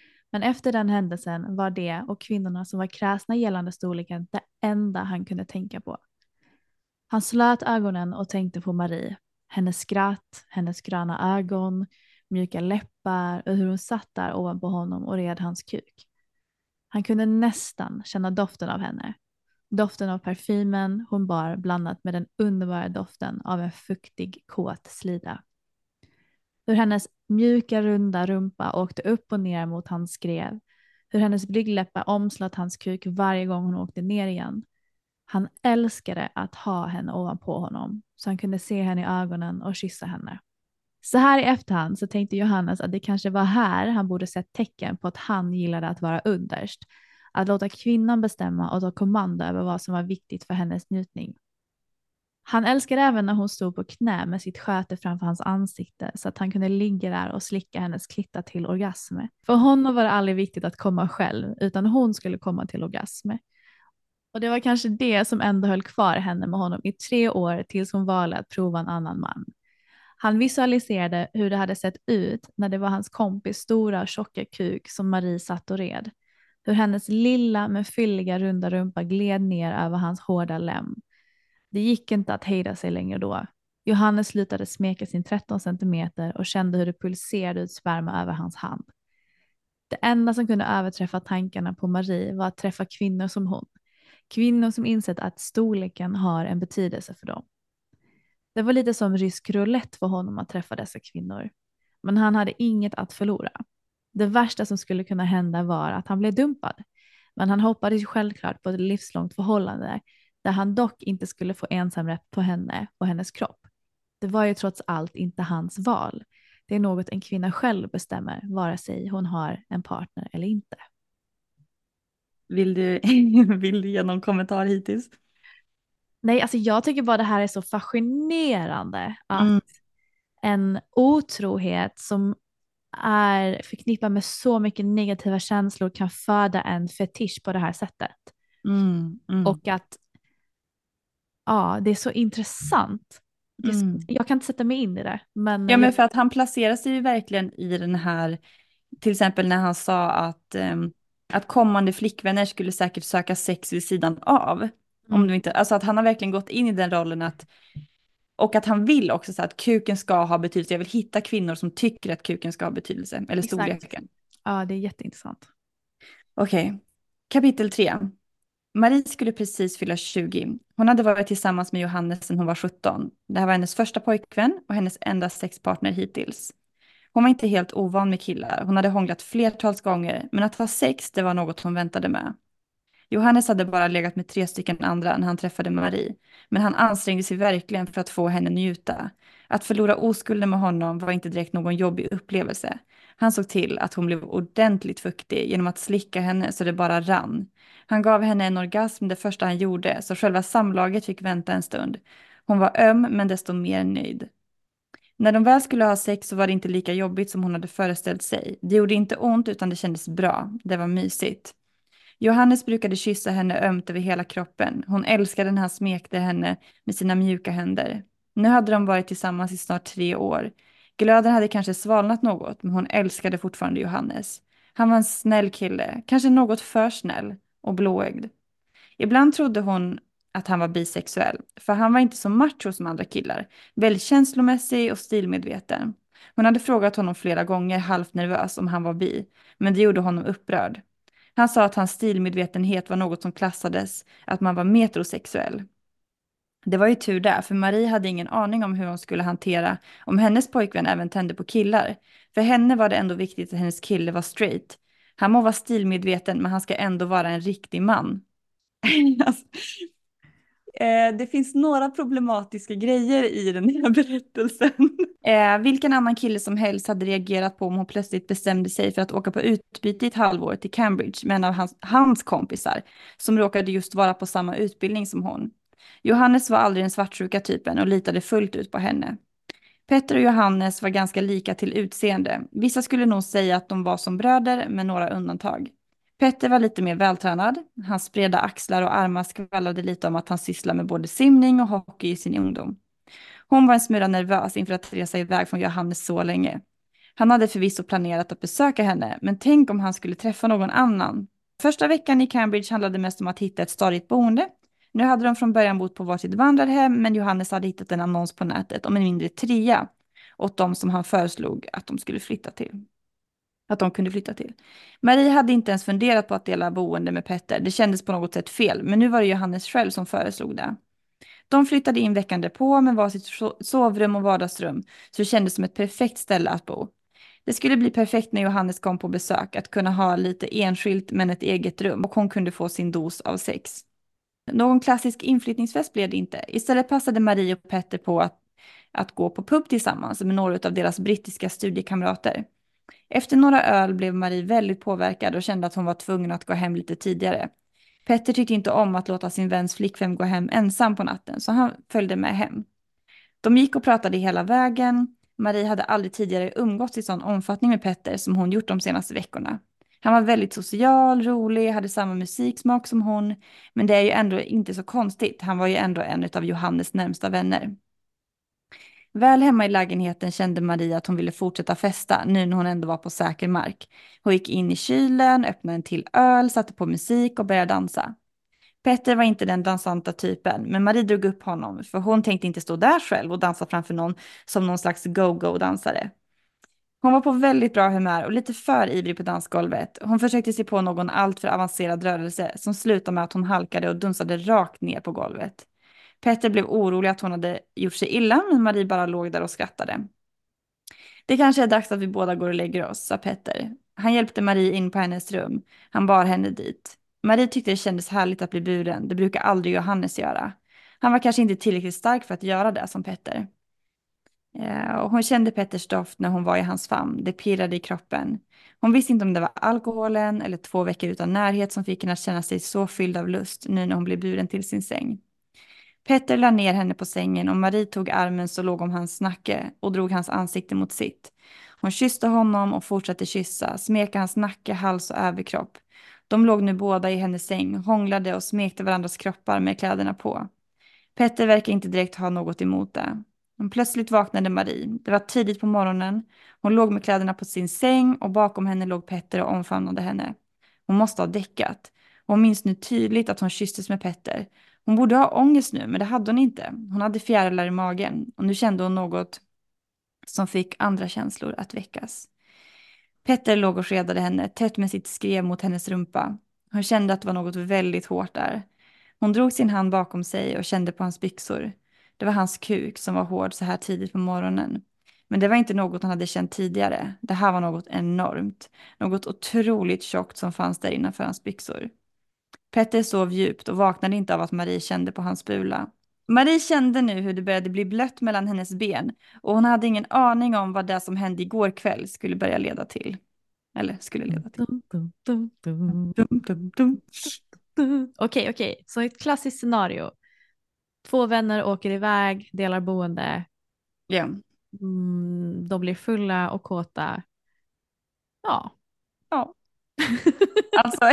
Men efter den händelsen var det och kvinnorna som var kräsna gällande storleken det enda han kunde tänka på. Han slöt ögonen och tänkte på Marie, hennes skratt, hennes gröna ögon, mjuka läppar och hur hon satt där ovanpå honom och red hans kuk. Han kunde nästan känna doften av henne. Doften av parfymen hon bar blandat med den underbara doften av en fuktig kåt slida. Hur hennes mjuka runda rumpa åkte upp och ner mot hans skrev. Hur hennes blygdläppar omslöt hans kuk varje gång hon åkte ner igen. Han älskade att ha henne ovanpå honom så han kunde se henne i ögonen och kyssa henne. Så här i efterhand så tänkte Johannes att det kanske var här han borde sett tecken på att han gillade att vara underst. Att låta kvinnan bestämma och ta kommando över vad som var viktigt för hennes njutning. Han älskade även när hon stod på knä med sitt sköte framför hans ansikte så att han kunde ligga där och slicka hennes klitta till orgasm. För honom var det aldrig viktigt att komma själv utan hon skulle komma till orgasm. Och det var kanske det som ändå höll kvar henne med honom i tre år tills hon valde att prova en annan man. Han visualiserade hur det hade sett ut när det var hans kompis stora tjocka kuk som Marie satt och red. Hur hennes lilla men fylliga runda rumpa gled ner över hans hårda lem. Det gick inte att hejda sig längre då. Johannes slutade smeka sin 13 centimeter och kände hur det pulserade ut sperma över hans hand. Det enda som kunde överträffa tankarna på Marie var att träffa kvinnor som hon. Kvinnor som insett att storleken har en betydelse för dem. Det var lite som rysk roulette för honom att träffa dessa kvinnor. Men han hade inget att förlora. Det värsta som skulle kunna hända var att han blev dumpad. Men han hoppades självklart på ett livslångt förhållande där han dock inte skulle få ensamrätt på henne och hennes kropp. Det var ju trots allt inte hans val. Det är något en kvinna själv bestämmer, vare sig hon har en partner eller inte. Vill du, vill du ge någon kommentar hittills? Nej, alltså jag tycker bara det här är så fascinerande att Mm. en otrohet som är förknippad med så mycket negativa känslor kan föda en fetisch på det här sättet. Mm, mm, Och att ja, det är så intressant. Mm. Jag kan inte sätta mig in i det. Men, Ja men för att han placerar sig ju verkligen i den här, till exempel när han sa att, ehm, att kommande flickvänner skulle säkert söka sex vid sidan av. Om Mm. du inte, alltså att han har verkligen gått in i den rollen att, och att han vill också så att kuken ska ha betydelse. Jag vill hitta kvinnor som tycker att kuken ska ha betydelse, eller storleken. ja, det är jätteintressant. Okej, kapitel 3. Marie skulle precis fylla 20. Hon hade varit tillsammans med Johannes sedan hon var 17. Det här var hennes första pojkvän och hennes enda sexpartner hittills. Hon var inte helt ovan med killar. Hon hade hånglat flertals gånger, men att ha sex, det var något hon väntade med. Johannes hade bara legat med tre stycken andra när han träffade Marie, men han ansträngde sig verkligen för att få henne njuta. Att förlora oskulden med honom var inte direkt någon jobbig upplevelse. Han såg till att hon blev ordentligt fuktig genom att slicka henne så det bara rann. Han gav henne en orgasm det första han gjorde, så själva samlaget fick vänta en stund. Hon var öm, men desto mer nöjd. När de väl skulle ha sex så var det inte lika jobbigt som hon hade föreställt sig. Det gjorde inte ont utan det kändes bra. Det var mysigt. Johannes brukade kyssa henne ömt över hela kroppen. Hon älskade när han smekte henne med sina mjuka händer. Nu hade de varit tillsammans i snart tre år. Glöden hade kanske svalnat något, men hon älskade fortfarande Johannes. Han var en snäll kille, kanske något för snäll och blåögd. Ibland trodde hon att han var bisexuell, för han var inte så macho som andra killar. Väldigt känslomässig och stilmedveten. Hon hade frågat honom flera gånger, halvt nervös, om han var bi, men det gjorde honom upprörd. Han sa att hans stilmedvetenhet var något som klassades att man var metrosexuell. Det var ju tur där, för Marie hade ingen aning om hur hon skulle hantera om hennes pojkvän även tände på killar. För henne var det ändå viktigt att hennes kille var straight. Han må vara stilmedveten, men han ska ändå vara en riktig man. alltså, eh, det finns några problematiska grejer i den här berättelsen. Eh, vilken annan kille som helst hade reagerat på om hon plötsligt bestämde sig för att åka på utbyte i ett halvår till Cambridge med en av hans, hans kompisar som råkade just vara på samma utbildning som hon. Johannes var aldrig den svartsjuka typen och litade fullt ut på henne. Petter och Johannes var ganska lika till utseende. Vissa skulle nog säga att de var som bröder med några undantag. Petter var lite mer vältränad. Hans breda axlar och armar skvallrade lite om att han sysslade med både simning och hockey i sin ungdom. Hon var en smula nervös inför att resa iväg från Johannes så länge. Han hade förvisso planerat att besöka henne, men tänk om han skulle träffa någon annan. Första veckan i Cambridge handlade mest om att hitta ett stadigt boende. Nu hade de från början bott på varsitt vandrarhem, men Johannes hade hittat en annons på nätet om en mindre trea åt de som han föreslog att de skulle flytta till. Att de kunde flytta till. Marie hade inte ens funderat på att dela boende med Petter. Det kändes på något sätt fel, men nu var det Johannes själv som föreslog det. De flyttade in veckan därpå med varsitt sovrum och vardagsrum, så det kändes som ett perfekt ställe att bo. Det skulle bli perfekt när Johannes kom på besök, att kunna ha lite enskilt men ett eget rum och hon kunde få sin dos av sex. Någon klassisk inflyttningsfest blev det inte. Istället passade Marie och Petter på att, att gå på pub tillsammans med några av deras brittiska studiekamrater. Efter några öl blev Marie väldigt påverkad och kände att hon var tvungen att gå hem lite tidigare. Petter tyckte inte om att låta sin väns flickvän gå hem ensam på natten, så han följde med hem. De gick och pratade hela vägen. Marie hade aldrig tidigare umgåtts i sån omfattning med Petter som hon gjort de senaste veckorna. Han var väldigt social, rolig, hade samma musiksmak som hon. Men det är ju ändå inte så konstigt. Han var ju ändå en av Johannes närmsta vänner. Väl hemma i lägenheten kände Maria att hon ville fortsätta festa nu när hon ändå var på säker mark. Hon gick in i kylen, öppnade en till öl, satte på musik och började dansa. Petter var inte den dansanta typen, men Marie drog upp honom för hon tänkte inte stå där själv och dansa framför någon som någon slags go-go-dansare. Hon var på väldigt bra humör och lite för ivrig på dansgolvet. Hon försökte se på någon alltför avancerad rörelse som slutade med att hon halkade och dunsade rakt ner på golvet. Petter blev orolig att hon hade gjort sig illa, men Marie bara låg där och skrattade. Det kanske är dags att vi båda går och lägger oss, sa Petter. Han hjälpte Marie in på hennes rum. Han bar henne dit. Marie tyckte det kändes härligt att bli buren, det brukar aldrig Johannes göra. Han var kanske inte tillräckligt stark för att göra det som Petter. Eh, och hon kände Petters doft när hon var i hans famn, det pirrade i kroppen. Hon visste inte om det var alkoholen eller två veckor utan närhet som fick henne att känna sig så fylld av lust nu när hon blev buren till sin säng. Petter lade ner henne på sängen och Marie tog armen så låg om hans nacke och drog hans ansikte mot sitt. Hon kysste honom och fortsatte kyssa, smeka hans nacke, hals och överkropp. De låg nu båda i hennes säng, hånglade och smekte varandras kroppar med kläderna på. Petter verkar inte direkt ha något emot det. Men plötsligt vaknade Marie. Det var tidigt på morgonen. Hon låg med kläderna på sin säng och bakom henne låg Petter och omfamnade henne. Hon måste ha däckat. Hon minns nu tydligt att hon kysstes med Petter. Hon borde ha ångest nu, men det hade hon inte. Hon hade fjärilar i magen och nu kände hon något som fick andra känslor att väckas. Petter låg och skedade henne tätt med sitt skrev mot hennes rumpa. Hon kände att det var något väldigt hårt där. Hon drog sin hand bakom sig och kände på hans byxor. Det var hans kuk som var hård så här tidigt på morgonen. Men det var inte något han hade känt tidigare. Det här var något enormt. Något otroligt tjockt som fanns där innanför hans byxor. Petter sov djupt och vaknade inte av att Marie kände på hans bula. Marie kände nu hur det började bli blött mellan hennes ben och hon hade ingen aning om vad det som hände igår kväll skulle börja leda till. Eller skulle leda till. Okej, okej, så ett klassiskt scenario. Två vänner åker iväg, delar boende. Ja. Mm, de blir fulla och kåta. Ja. Ja. Alltså,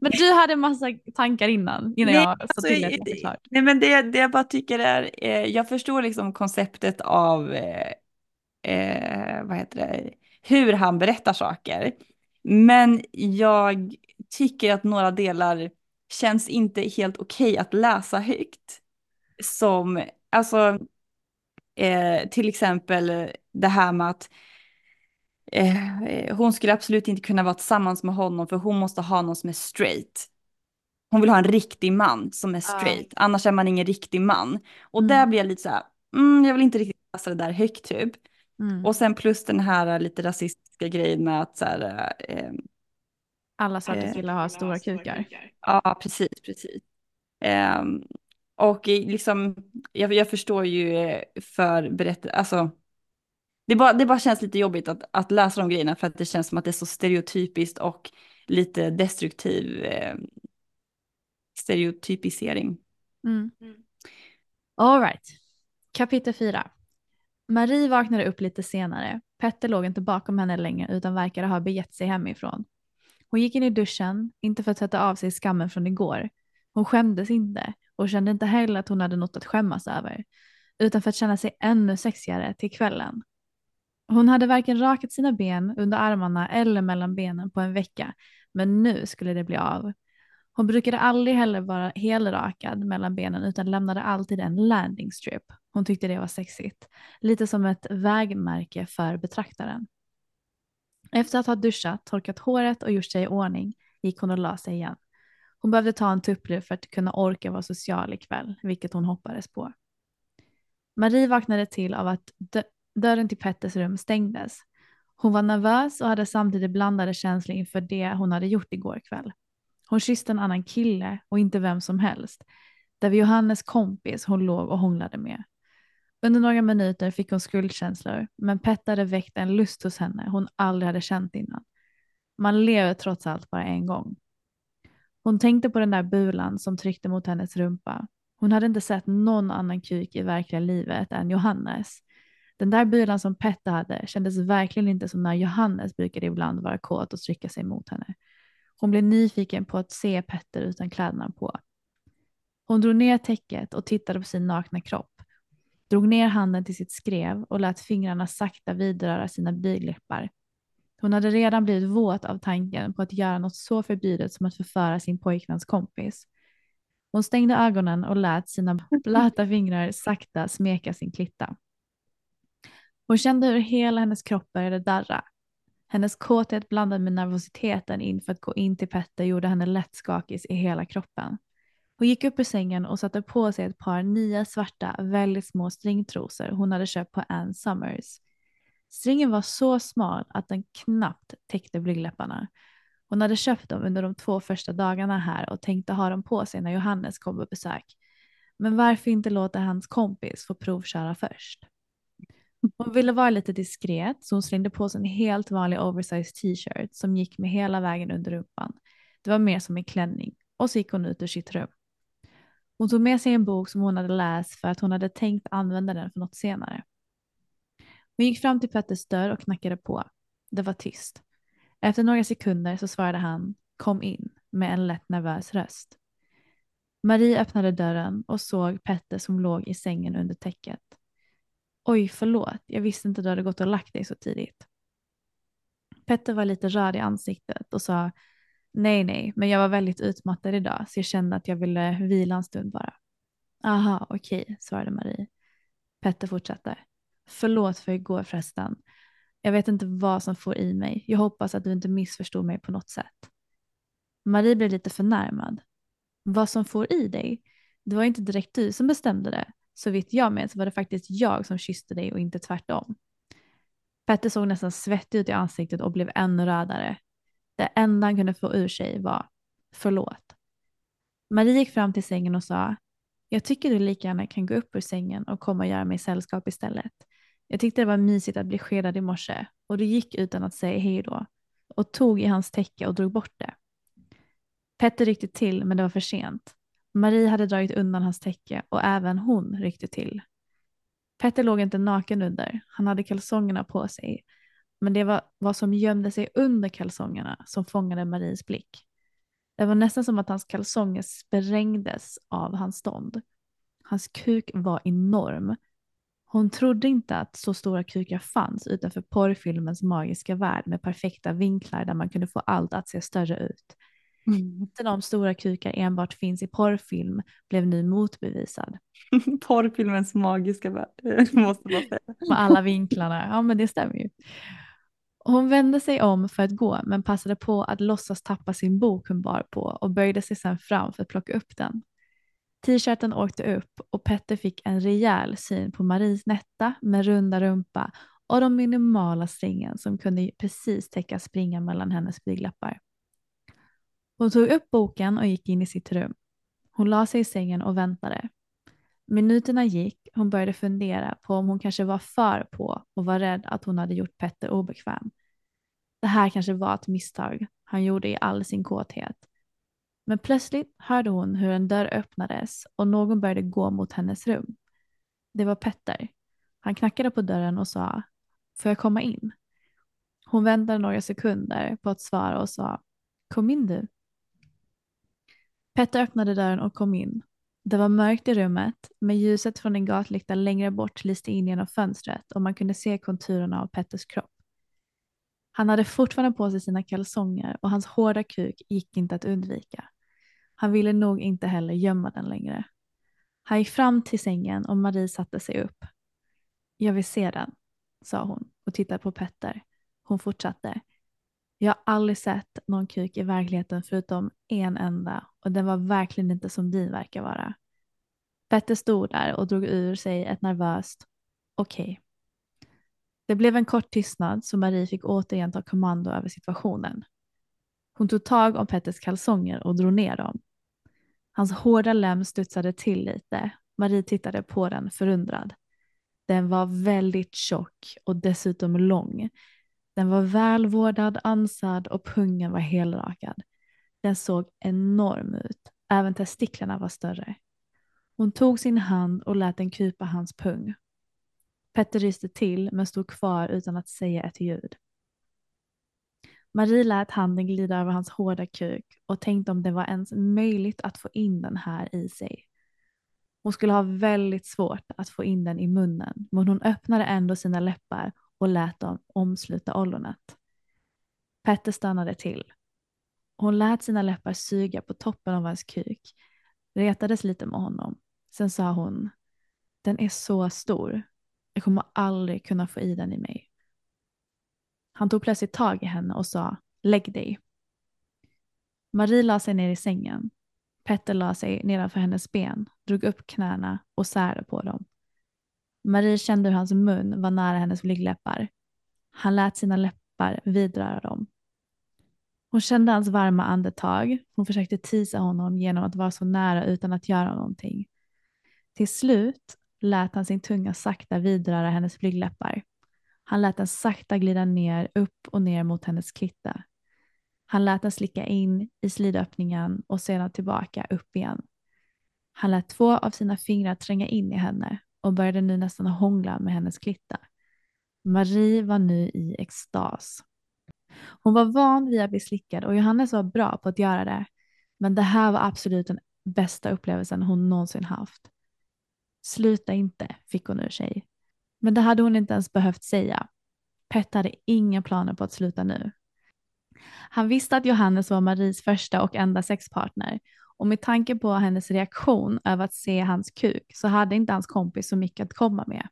Men du hade massa tankar innan, innan Nej, jag sa alltså, till att det- klart. nej men det, det jag bara tycker är, eh, jag förstår liksom konceptet av, eh, eh, vad heter det, hur han berättar saker. Men jag tycker att några delar känns inte helt okej att läsa högt. Som, alltså, eh, till exempel det här med att eh, hon skulle absolut inte kunna vara tillsammans med honom för hon måste ha någon som är straight. Hon vill ha en riktig man som är straight, annars är man ingen riktig man. Och där blir jag lite så här, mm, jag vill inte riktigt läsa det där högt typ. Mm. Och sen plus den här lite rasistiska grejen med att så här, eh, Alla svarta eh, killar har stora kukar. ja precis, precis. Ehm, och liksom, jag, jag förstår ju eh, för berättelsen, alltså det bara, det bara känns lite jobbigt att, att läsa de grejerna för att det känns som att det är så stereotypiskt och lite destruktiv eh, stereotypisering. Mm. All right. Kapitel 4. Marie vaknade upp lite senare. Petter låg inte bakom henne längre utan verkade ha begett sig hemifrån. Hon gick in i duschen, inte för att sätta av sig skammen från igår. Hon skämdes inte och kände inte heller att hon hade något att skämmas över, utan för att känna sig ännu sexigare till kvällen. Hon hade varken rakat sina ben under armarna eller mellan benen på en vecka, men nu skulle det bli av. Hon brukade aldrig heller vara helrakad mellan benen utan lämnade alltid en landing strip. Hon tyckte det var sexigt. Lite som ett vägmärke för betraktaren. Efter att ha duschat, torkat håret och gjort sig i ordning gick hon och la sig igen. Hon behövde ta en tupplur för att kunna orka vara social ikväll, vilket hon hoppades på. Marie vaknade till av att dö- dörren till Petters rum stängdes. Hon var nervös och hade samtidigt blandade känslor inför det hon hade gjort igår kväll. Hon kysste en annan kille och inte vem som helst. Det var Johannes kompis hon låg och hånglade med. Under några minuter fick hon skuldkänslor, men Petter hade väckt en lust hos henne hon aldrig hade känt innan. Man lever trots allt bara en gång. Hon tänkte på den där bulan som tryckte mot hennes rumpa. Hon hade inte sett någon annan kuk i verkliga livet än Johannes. Den där bulan som Petter hade kändes verkligen inte som när Johannes brukade ibland vara kåt och trycka sig mot henne. Hon blev nyfiken på att se Petter utan kläderna på. Hon drog ner täcket och tittade på sin nakna kropp. Drog ner handen till sitt skrev och lät fingrarna sakta vidröra sina blygdläppar. Hon hade redan blivit våt av tanken på att göra något så förbjudet som att förföra sin pojkväns kompis. Hon stängde ögonen och lät sina blöta fingrar sakta smeka sin klitta. Hon kände hur hela hennes kropp började darra. Hennes kåthet blandad med nervositeten inför att gå in till Petter gjorde henne lätt skakig i hela kroppen. Hon gick upp ur sängen och satte på sig ett par nya svarta, väldigt små stringtrosor hon hade köpt på Ann Summers. Stringen var så smal att den knappt täckte blygdläpparna. Hon hade köpt dem under de två första dagarna här och tänkte ha dem på sig när Johannes kom på besök. Men varför inte låta hans kompis få provköra först? Hon ville vara lite diskret så hon slängde på sig en helt vanlig oversized t-shirt som gick med hela vägen under rumpan. Det var mer som en klänning och så gick hon ut ur sitt rum. Hon tog med sig en bok som hon hade läst för att hon hade tänkt använda den för något senare. Hon gick fram till Petters dörr och knackade på. Det var tyst. Efter några sekunder så svarade han kom in med en lätt nervös röst. Marie öppnade dörren och såg Petter som låg i sängen under täcket. Oj, förlåt, jag visste inte att du hade gått och lagt dig så tidigt. Petter var lite röd i ansiktet och sa nej, nej, men jag var väldigt utmattad idag så jag kände att jag ville vila en stund bara. Aha, okej, svarade Marie. Petter fortsatte. Förlåt för igår förresten. Jag vet inte vad som får i mig. Jag hoppas att du inte missförstod mig på något sätt. Marie blev lite förnärmad. Vad som får i dig? Det var inte direkt du som bestämde det. Så vitt jag minns var det faktiskt jag som kysste dig och inte tvärtom. Petter såg nästan svettig ut i ansiktet och blev ännu rödare. Det enda han kunde få ur sig var förlåt. Marie gick fram till sängen och sa jag tycker du lika gärna kan gå upp ur sängen och komma och göra mig sällskap istället. Jag tyckte det var mysigt att bli skedad i morse och du gick utan att säga hej då och tog i hans täcke och drog bort det. Petter ryckte till men det var för sent. Marie hade dragit undan hans täcke och även hon ryckte till. Petter låg inte naken under, han hade kalsongerna på sig. Men det var vad som gömde sig under kalsongerna som fångade Maries blick. Det var nästan som att hans kalsonger sprängdes av hans stånd. Hans kuk var enorm. Hon trodde inte att så stora kukar fanns utanför porrfilmens magiska värld med perfekta vinklar där man kunde få allt att se större ut. Mm. Att de stora kukar enbart finns i porrfilm blev nu motbevisad. Porrfilmens magiska värld, måste man säga. Med alla vinklarna, ja men det stämmer ju. Hon vände sig om för att gå men passade på att låtsas tappa sin bok hon bar på och böjde sig sedan fram för att plocka upp den. T-shirten åkte upp och Petter fick en rejäl syn på Maries nätta med runda rumpa och de minimala strängen som kunde precis täcka springan mellan hennes blygdläppar. Hon tog upp boken och gick in i sitt rum. Hon la sig i sängen och väntade. Minuterna gick, hon började fundera på om hon kanske var för på och var rädd att hon hade gjort Petter obekväm. Det här kanske var ett misstag han gjorde i all sin kåthet. Men plötsligt hörde hon hur en dörr öppnades och någon började gå mot hennes rum. Det var Petter. Han knackade på dörren och sa Får jag komma in? Hon väntade några sekunder på att svara och sa Kom in du. Petter öppnade dörren och kom in. Det var mörkt i rummet, men ljuset från en gatlykta längre bort lyste in genom fönstret och man kunde se konturerna av Petters kropp. Han hade fortfarande på sig sina kalsonger och hans hårda kuk gick inte att undvika. Han ville nog inte heller gömma den längre. Han gick fram till sängen och Marie satte sig upp. Jag vill se den, sa hon och tittade på Petter. Hon fortsatte. Jag har aldrig sett någon kuk i verkligheten förutom en enda och den var verkligen inte som din verkar vara. Petter stod där och drog ur sig ett nervöst okej. Okay. Det blev en kort tystnad så Marie fick återigen ta kommando över situationen. Hon tog tag om Petters kalsonger och drog ner dem. Hans hårda lem studsade till lite. Marie tittade på den förundrad. Den var väldigt tjock och dessutom lång. Den var välvårdad, ansad och pungen var helrakad. Den såg enorm ut. Även testiklarna var större. Hon tog sin hand och lät den krypa hans pung. Petter ryste till men stod kvar utan att säga ett ljud. Marie lät handen glida över hans hårda kuk och tänkte om det var ens möjligt att få in den här i sig. Hon skulle ha väldigt svårt att få in den i munnen men hon öppnade ändå sina läppar och lät dem omsluta ollonet. Petter stannade till. Hon lät sina läppar suga på toppen av hans kuk, retades lite med honom. Sen sa hon, den är så stor. Jag kommer aldrig kunna få i den i mig. Han tog plötsligt tag i henne och sa, lägg dig. Marie la sig ner i sängen. Petter la sig nedanför hennes ben, drog upp knäna och särade på dem. Marie kände hur hans mun var nära hennes blygdläppar. Han lät sina läppar vidröra dem. Hon kände hans varma andetag. Hon försökte tisa honom genom att vara så nära utan att göra någonting. Till slut lät han sin tunga sakta vidröra hennes blygdläppar. Han lät den sakta glida ner, upp och ner mot hennes klitta. Han lät den slicka in i slidöppningen och sedan tillbaka upp igen. Han lät två av sina fingrar tränga in i henne och började nu nästan hångla med hennes klitta. Marie var nu i extas. Hon var van vid att bli slickad och Johannes var bra på att göra det. Men det här var absolut den bästa upplevelsen hon någonsin haft. Sluta inte, fick hon ur sig. Men det hade hon inte ens behövt säga. Pet hade inga planer på att sluta nu. Han visste att Johannes var Maries första och enda sexpartner och med tanke på hennes reaktion över att se hans kuk så hade inte hans kompis så mycket att komma med.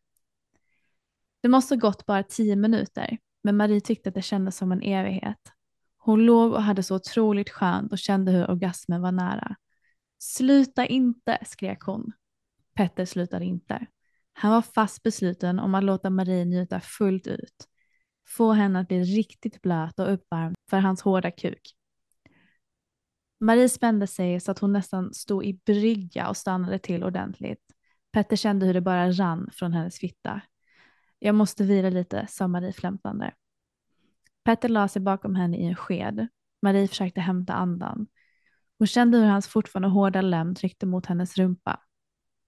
Det måste gått bara tio minuter, men Marie tyckte att det kändes som en evighet. Hon låg och hade så otroligt skönt och kände hur orgasmen var nära. Sluta inte, skrek hon. Petter slutade inte. Han var fast besluten om att låta Marie njuta fullt ut. Få henne att bli riktigt blöt och uppvärmd för hans hårda kuk. Marie spände sig så att hon nästan stod i brygga och stannade till ordentligt. Petter kände hur det bara rann från hennes fitta. Jag måste vila lite, sa Marie flämtande. Petter la sig bakom henne i en sked. Marie försökte hämta andan. Hon kände hur hans fortfarande hårda lem tryckte mot hennes rumpa.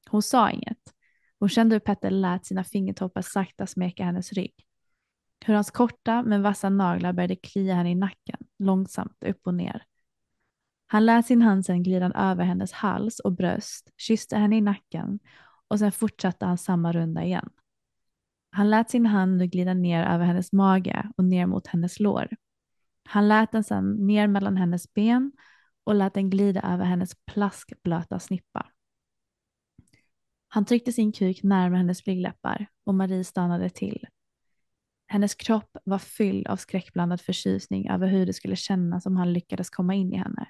Hon sa inget. Hon kände hur Petter lät sina fingertoppar sakta smeka hennes rygg. Hur hans korta men vassa naglar började klia henne i nacken, långsamt upp och ner. Han lät sin hand sen glida över hennes hals och bröst, kysste henne i nacken och sen fortsatte han samma runda igen. Han lät sin hand nu glida ner över hennes mage och ner mot hennes lår. Han lät den sedan ner mellan hennes ben och lät den glida över hennes plaskblöta snippa. Han tryckte sin kuk närmare hennes blygdläppar och Marie stannade till. Hennes kropp var fylld av skräckblandad förtjusning över hur det skulle kännas om han lyckades komma in i henne.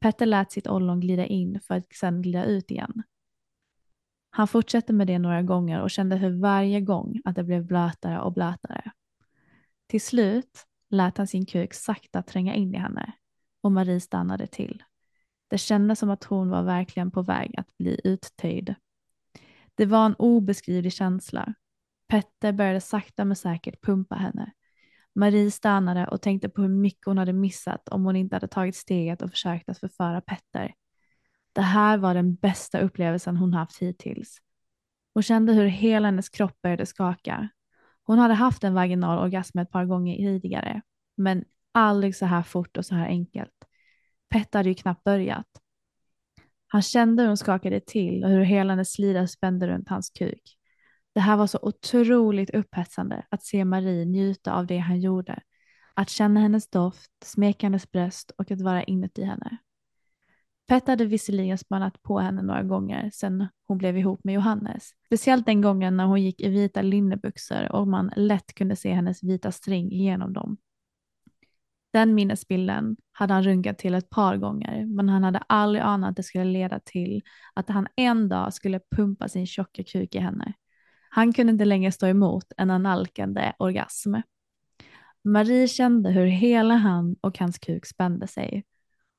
Petter lät sitt ollon glida in för att sedan glida ut igen. Han fortsatte med det några gånger och kände hur varje gång att det blev blötare och blötare. Till slut lät han sin kuk sakta tränga in i henne och Marie stannade till. Det kändes som att hon var verkligen på väg att bli uttöjd. Det var en obeskrivlig känsla. Petter började sakta men säkert pumpa henne. Marie stannade och tänkte på hur mycket hon hade missat om hon inte hade tagit steget och försökt att förföra Petter. Det här var den bästa upplevelsen hon haft hittills. Hon kände hur hela hennes kropp började skaka. Hon hade haft en vaginal orgasm ett par gånger tidigare, men aldrig så här fort och så här enkelt. Petter hade ju knappt börjat. Han kände hur hon skakade till och hur hela hennes slida spände runt hans kuk. Det här var så otroligt upphetsande att se Marie njuta av det han gjorde. Att känna hennes doft, smeka hennes bröst och att vara inuti henne. Pet hade visserligen spannat på henne några gånger sedan hon blev ihop med Johannes. Speciellt den gången när hon gick i vita linnebyxor och man lätt kunde se hennes vita string genom dem. Den minnesbilden hade han runkat till ett par gånger, men han hade aldrig anat att det skulle leda till att han en dag skulle pumpa sin tjocka kuk i henne. Han kunde inte längre stå emot en analkande orgasm. Marie kände hur hela han och hans kuk spände sig.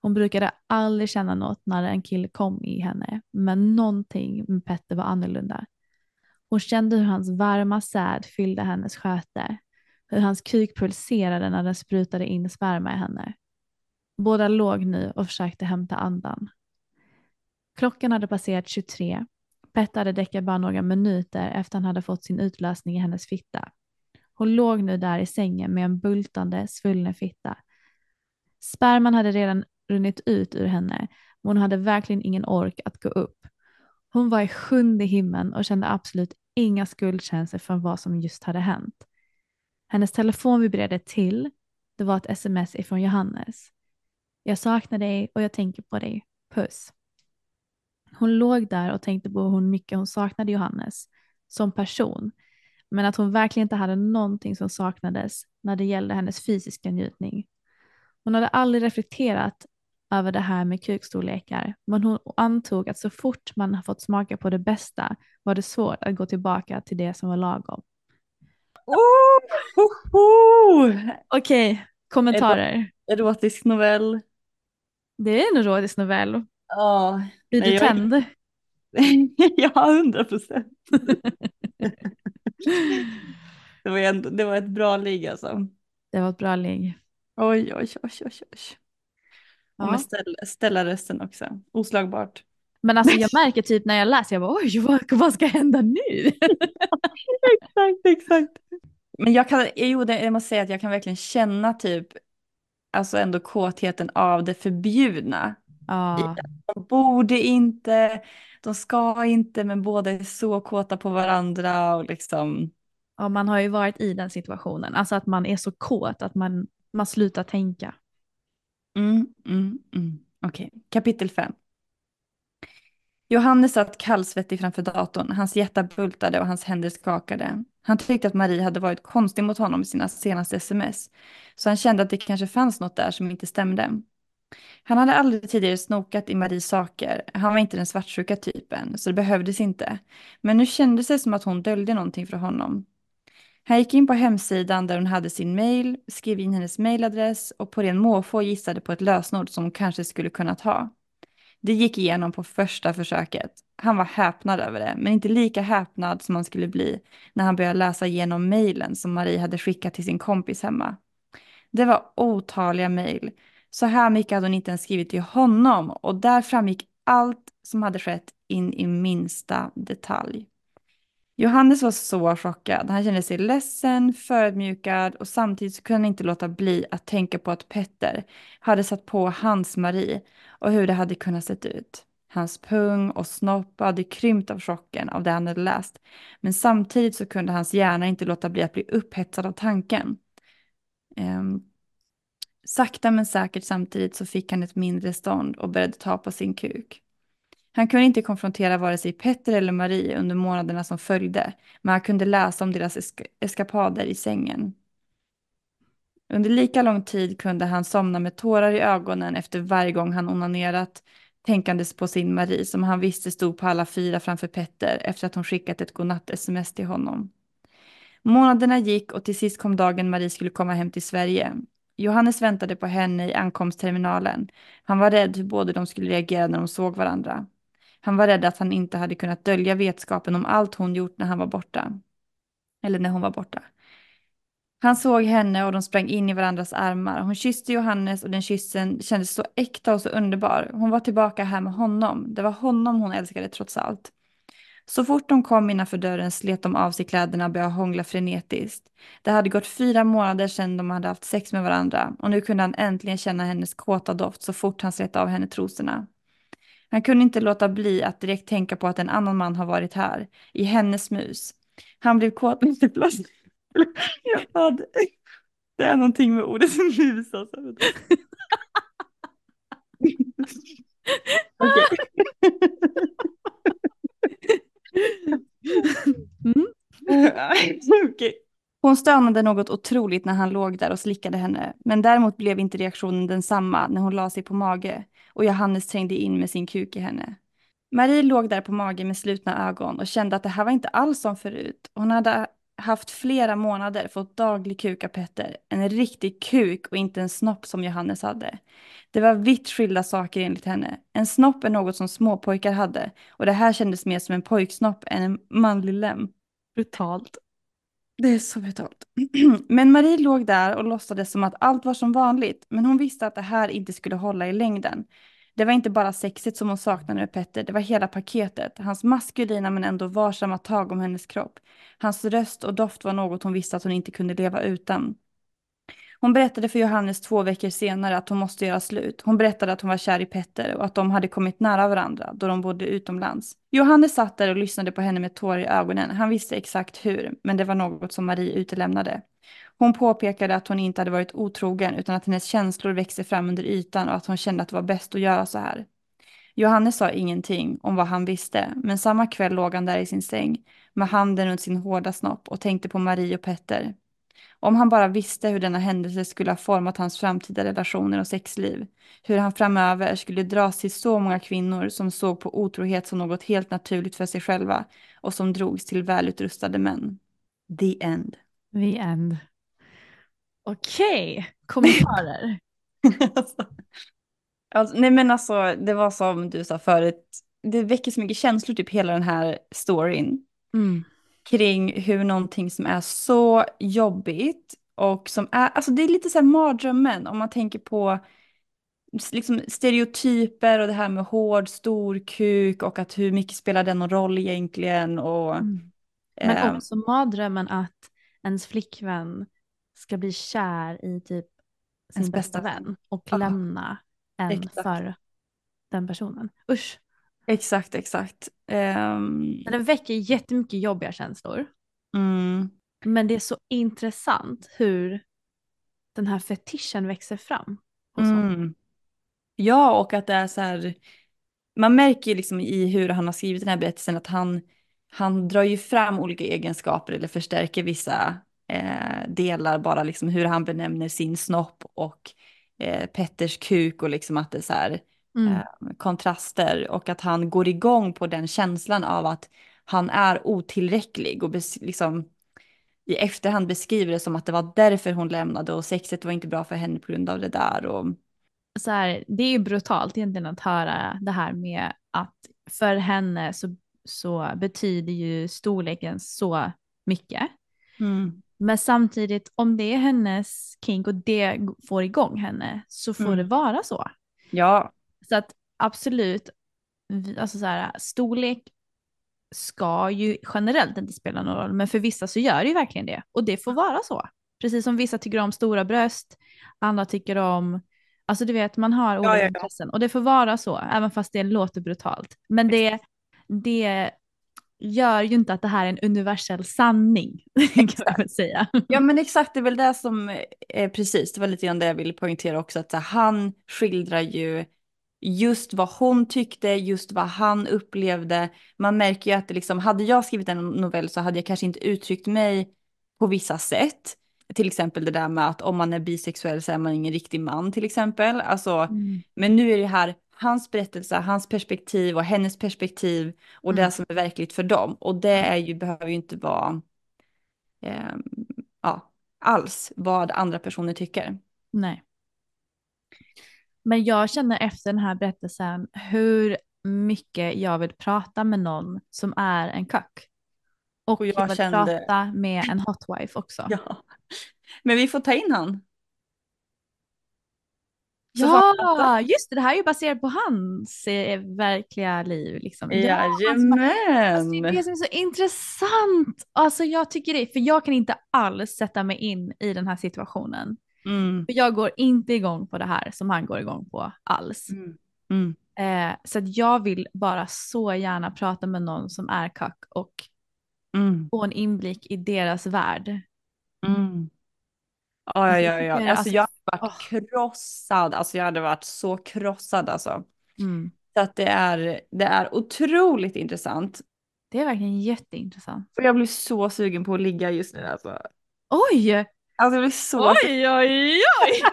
Hon brukade aldrig känna något när en kille kom i henne, men någonting med Petter var annorlunda. Hon kände hur hans varma säd fyllde hennes sköte, hur hans kuk pulserade när den sprutade in sperma i henne. Båda låg nu och försökte hämta andan. Klockan hade passerat 23 Petter hade däckat bara några minuter efter han hade fått sin utlösning i hennes fitta. Hon låg nu där i sängen med en bultande, svullen fitta. Sperman hade redan runnit ut ur henne, men hon hade verkligen ingen ork att gå upp. Hon var i sjunde himlen och kände absolut inga skuldkänslor för vad som just hade hänt. Hennes telefon vibrerade till. Det var ett sms ifrån Johannes. Jag saknar dig och jag tänker på dig. Puss. Hon låg där och tänkte på hur mycket hon saknade Johannes som person, men att hon verkligen inte hade någonting som saknades när det gällde hennes fysiska njutning. Hon hade aldrig reflekterat över det här med kukstorlekar, men hon antog att så fort man har fått smaka på det bästa var det svårt att gå tillbaka till det som var lagom. Oh. Okej, okay, kommentarer. erotisk novell. Det är en erotisk novell. Ja, Blir du tänd? ja, hundra procent. Det var, ändå, det var ett bra ligg alltså. Det var ett bra ligg. Oj, oj, oj, oj, oj. Ja. med ställ, ställa rösten också. Oslagbart. Men alltså jag märker typ när jag läser, jag bara oj vad, vad ska hända nu? exakt, exakt. Men jag kan, jo, det, jag måste säga att jag kan verkligen känna typ, alltså ändå kåtheten av det förbjudna. Ja, De borde inte, de ska inte, men båda är så kåta på varandra och liksom. ja, man har ju varit i den situationen. Alltså att man är så kåt att man, man slutar tänka. Mm, mm, mm. Okej, kapitel 5. Johannes satt kallsvettig framför datorn. Hans hjärta bultade och hans händer skakade. Han tyckte att Marie hade varit konstig mot honom i sina senaste sms. Så han kände att det kanske fanns något där som inte stämde. Han hade aldrig tidigare snokat i Maries saker. Han var inte den svartsjuka typen, så det behövdes inte. Men nu kändes det som att hon döljde någonting för honom. Han gick in på hemsidan där hon hade sin mail, skrev in hennes mailadress och på ren måfå gissade på ett lösenord som hon kanske skulle kunnat ha. Det gick igenom på första försöket. Han var häpnad över det, men inte lika häpnad som han skulle bli när han började läsa igenom mejlen som Marie hade skickat till sin kompis hemma. Det var otaliga mejl. Så här mycket hade hon inte ens skrivit till honom och där framgick allt som hade skett in i minsta detalj. Johannes var så chockad. Han kände sig ledsen, förödmjukad och samtidigt så kunde han inte låta bli att tänka på att Petter hade satt på hans Marie och hur det hade kunnat sett ut. Hans pung och snopp hade krympt av chocken av det han hade läst. Men samtidigt så kunde hans hjärna inte låta bli att bli upphetsad av tanken. Um, sakta men säkert samtidigt så fick han ett mindre stånd och började ta på sin kuk. Han kunde inte konfrontera vare sig Petter eller Marie under månaderna som följde, men han kunde läsa om deras esk- eskapader i sängen. Under lika lång tid kunde han somna med tårar i ögonen efter varje gång han onanerat, tänkandes på sin Marie som han visste stod på alla fyra framför Petter efter att hon skickat ett godnatt-sms till honom. Månaderna gick och till sist kom dagen Marie skulle komma hem till Sverige. Johannes väntade på henne i ankomstterminalen. Han var rädd hur båda de skulle reagera när de såg varandra. Han var rädd att han inte hade kunnat dölja vetskapen om allt hon gjort när han var borta. Eller när hon var borta. Han såg henne och de sprang in i varandras armar. Hon kysste Johannes och den kyssen kändes så äkta och så underbar. Hon var tillbaka här med honom. Det var honom hon älskade trots allt. Så fort de kom innanför dörren slet de av sig kläderna och började hångla frenetiskt. Det hade gått fyra månader sedan de hade haft sex med varandra och nu kunde han äntligen känna hennes kåta doft så fort han slet av henne trosorna. Han kunde inte låta bli att direkt tänka på att en annan man har varit här, i hennes mus. Han blev kåt lite plötsligt. Ja, det- är någonting med ordet mus alltså. Okej. Mm. Okej. Hon stönade något otroligt när han låg där och slickade henne, men däremot blev inte reaktionen densamma när hon la sig på mage och Johannes trängde in med sin kuk i henne. Marie låg där på mage med slutna ögon och kände att det här var inte alls som förut. Hon hade haft flera månader fått daglig kuk av Petter, en riktig kuk och inte en snopp som Johannes hade. Det var vitt skilda saker enligt henne. En snopp är något som småpojkar hade och det här kändes mer som en pojksnopp än en manlig lem. Brutalt. Det är så brutalt. Men Marie låg där och låtsades som att allt var som vanligt, men hon visste att det här inte skulle hålla i längden. Det var inte bara sexet som hon saknade med Petter, det var hela paketet. Hans maskulina men ändå varsamma tag om hennes kropp. Hans röst och doft var något hon visste att hon inte kunde leva utan. Hon berättade för Johannes två veckor senare att hon måste göra slut. Hon berättade att hon var kär i Petter och att de hade kommit nära varandra då de bodde utomlands. Johannes satt där och lyssnade på henne med tårar i ögonen. Han visste exakt hur, men det var något som Marie utelämnade. Hon påpekade att hon inte hade varit otrogen utan att hennes känslor växte fram under ytan och att hon kände att det var bäst att göra så här. Johannes sa ingenting om vad han visste, men samma kväll låg han där i sin säng med handen runt sin hårda snopp och tänkte på Marie och Petter. Om han bara visste hur denna händelse skulle ha format hans framtida relationer och sexliv. Hur han framöver skulle dras till så många kvinnor som såg på otrohet som något helt naturligt för sig själva och som drogs till välutrustade män. The end. The end. Okej, kommentarer. alltså, alltså, nej men alltså det var som du sa förut, det väcker så mycket känslor typ hela den här storyn. Mm. Kring hur någonting som är så jobbigt och som är, alltså det är lite så här mardrömmen om man tänker på liksom stereotyper och det här med hård, stor kuk och att hur mycket spelar den någon roll egentligen och... Mm. Men eh, också mardrömmen att ens flickvän ska bli kär i typ sin bästa bästa vän och Ja. lämna en Exakt. för den personen. Usch. Exakt, exakt. Men Den väcker jättemycket jobbiga känslor. mm, Men det är så intressant hur den här fetischen växer fram. mm. Ja, och att det är så här, man märker ju liksom i hur han har skrivit den här berättelsen att han, han drar ju fram olika egenskaper eller förstärker vissa eh, delar, bara liksom hur han benämner sin snopp och eh, Petters kuk och liksom att det är så här Mm. eh, kontraster och att han går igång på den känslan av att han är otillräcklig och liksom i efterhand beskriver det som att det var därför hon lämnade och sexet var inte bra för henne på grund av det där och så här, det är ju brutalt egentligen att höra det här med att för henne så, så betyder ju storleken så mycket. mm. Men samtidigt om det är hennes kink och det får igång henne så får Mm. det vara så. ja, Så att absolut, alltså så här, storlek ska ju generellt inte spela någon roll, men för vissa så gör det ju verkligen det. Och det får vara så. Precis som vissa tycker om stora bröst, andra tycker om, alltså du vet, man har olika ja, ja. intressen. Och det får vara så, även fast det låter brutalt. Men det, det gör ju inte att det här är en universell sanning, kan säga. Ja men exakt, det är väl det som är precis, det var lite grann det jag ville poängtera också, att han skildrar ju just vad hon tyckte, just vad han upplevde. Man märker ju att det liksom, hade jag skrivit en novell så hade jag kanske inte uttryckt mig på vissa sätt. Till exempel det där med att om man är bisexuell så är man ingen riktig man till exempel. Alltså, Men nu är det här hans berättelse, hans perspektiv och hennes perspektiv och Mm. det som är verkligt för dem. Och det är ju, behöver ju inte vara ehm, ja, alls vad andra personer tycker. Nej. Men jag känner efter den här berättelsen hur mycket jag vill prata med någon som är en kock. Och, Och jag vill kände- prata med en hotwife också. Ja. Men vi får ta in han. Så Ja, just det, det här är ju baserat på hans eh, verkliga liv. Liksom. Ja, alltså, Alltså, det är det som är så intressant. Alltså jag tycker det, för jag kan inte alls sätta mig in i den här situationen. Mm. För jag går inte igång på det här som han går igång på alls. Mm. Mm. Eh, så att jag vill bara så gärna prata med någon som är kack och Mm. få en inblick i deras värld. Mm. Ja, ja, ja, Alltså alltså, jag hade varit åh. krossad. Alltså jag hade varit så krossad alltså. Mm. Så att det är, det är otroligt intressant. Det är verkligen jätteintressant. Och jag blir så sugen på att ligga just nu alltså. Oj! Alltså jag blir så Oj, oj, oj!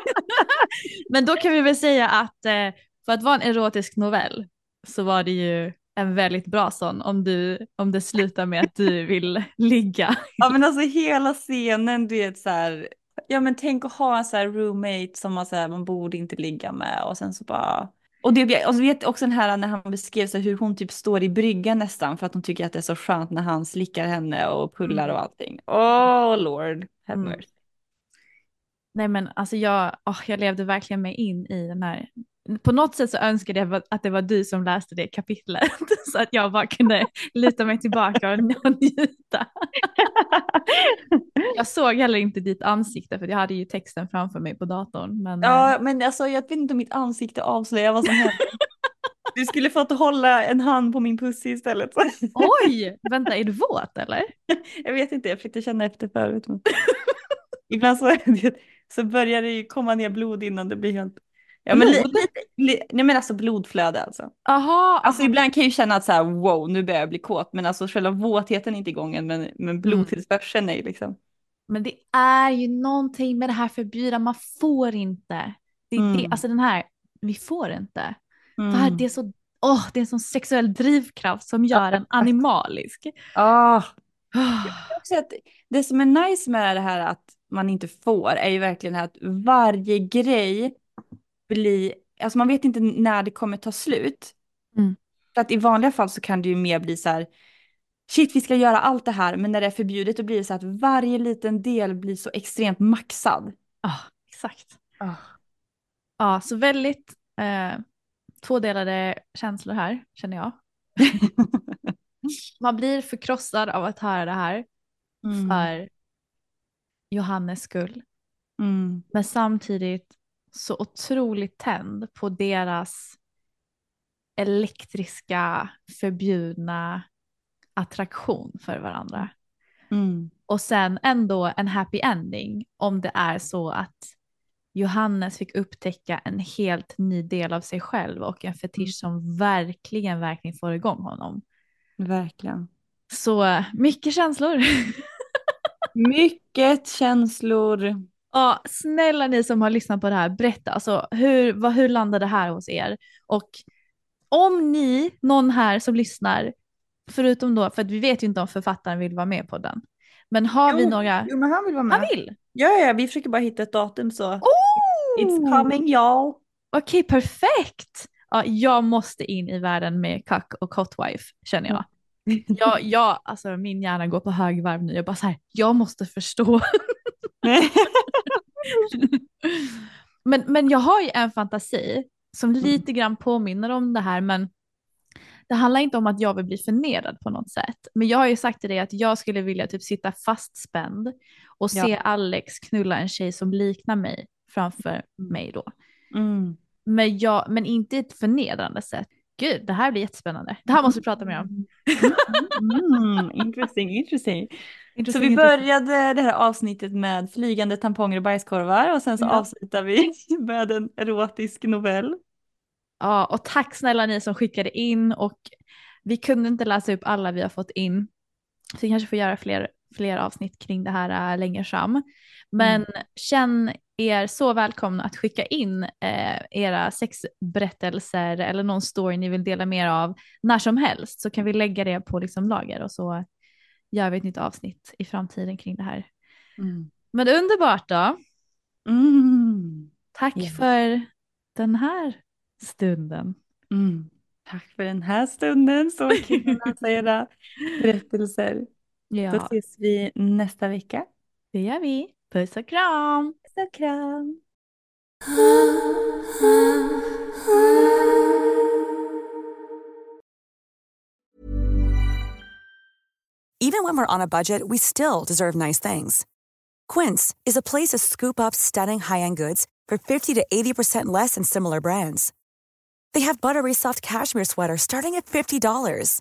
Men då kan vi väl säga att eh, för att vara en erotisk novell så var det ju en väldigt bra sån om, du, om det slutar med att du vill ligga. Ja men alltså hela scenen, du vet så här. Ja men tänk att ha en så här roommate som man, så här, man borde inte ligga med och sen så bara. Och det och vet också den här när han beskrev så hur hon typ står i bryggan nästan för att hon tycker att det är så skönt när han slickar henne och pullar Mm. och allting. Oh lord, have Mm. Nej men alltså jag, åh, jag levde verkligen mig in i den här. På något sätt så önskade jag att det var du som läste det kapitlet så att jag bara kunde luta mig tillbaka och njuta. Jag såg heller inte ditt ansikte för jag hade ju texten framför mig på datorn. Men, eh, Ja men alltså jag vet inte om mitt ansikte avslöjar vad som händer. Du skulle fått hålla en hand på min pussy istället. Oj, vänta är du våt eller? Jag vet inte, jag försökte känna efter förut. Men... Ibland så, så börjar det ju komma ner blod innan det blir helt... Ja, men Blod? li, nej men alltså blodflöde alltså. Aha, Alltså ibland kan jag ju känna att så här wow nu börjar jag bli kåt men alltså själva våtheten är inte igång än men, men blodtillförseln är ju liksom. Men det är ju någonting med det här förbjudna, man får inte. Det, är det, Mm. alltså den här, vi får inte. Mm. Det, här, det, är så, åh, det är en sån sexuell drivkraft som gör en animalisk. Ah. Ah. också att det som är nice med det här att man inte får är ju verkligen att varje grej bli, alltså man vet inte när det kommer ta slut. Mm. För att i vanliga fall så kan det ju mer bli så här, shit vi ska göra allt det här, men när det är förbjudet då blir det så att varje liten del blir så extremt maxad. Ja, exakt. Ja, så väldigt eh, tvådelade känslor här känner jag. Man blir förkrossad av att höra det här Mm. för Johannes skull. Mm. Men samtidigt så otroligt tänd på deras elektriska förbjudna attraktion för varandra. Mm. Och sen ändå en happy ending om det är så att Johannes fick upptäcka en helt ny del av sig själv och en fetisch som verkligen, verkligen får igång honom. Verkligen. Så mycket känslor. Mycket känslor. Ja, snälla ni som har lyssnat på det här, berätta alltså hur, vad, hur landade det här hos er? Och om ni, någon här som lyssnar, förutom då, för att vi vet ju inte om författaren vill vara med på den, men har vi några, Jo men han vill vara med. han vill? Ja, ja, vi försöker bara hitta ett datum så. Oh! It's coming y'all. Okej, perfekt! Ja, jag måste in i världen med Cuck och Hotwife känner jag. Jag, jag, alltså min hjärna går på högvarv nu. Jag bara så här, jag måste förstå. men, men jag har ju en fantasi som lite grann påminner om det här, men det handlar inte om att jag vill bli förnedrad på något sätt. Men jag har ju sagt till dig att jag skulle vilja typ sitta fastspänd och se Ja. Alex knulla en tjej som liknar mig framför mig då. Mm. Men, jag, men inte ett förnedrande sätt. Gud, det här blir jättespännande. Det här måste vi prata mer om. Mm, interesting, interesting. Så vi började det här avsnittet med flygande tamponger och bajskorvar och sen så Ja. avslutar vi med en erotisk novell. Ja, och tack snälla ni som skickade in och vi kunde inte läsa upp alla vi har fått in. Så vi kanske får göra fler, fler avsnitt kring det här äh, längre fram. Men känn er så välkomna att skicka in eh, era sexberättelser eller någon story ni vill dela mer av när som helst så kan vi lägga det på liksom lager och så gör vi ett nytt avsnitt i framtiden kring det här. Mm. Men underbart då. Mm. Tack Ja. för den här stunden. Mm. Tack för den här stunden, så kul att läsa era berättelser. Då ses vi nästa vecka. det gör vi. Puss och kram! Puss och kram. Even when we're on a budget, we still deserve nice things. Quince is a place to scoop up stunning high-end goods for 50 to 80% less than similar brands. They have buttery soft cashmere sweaters starting at $50,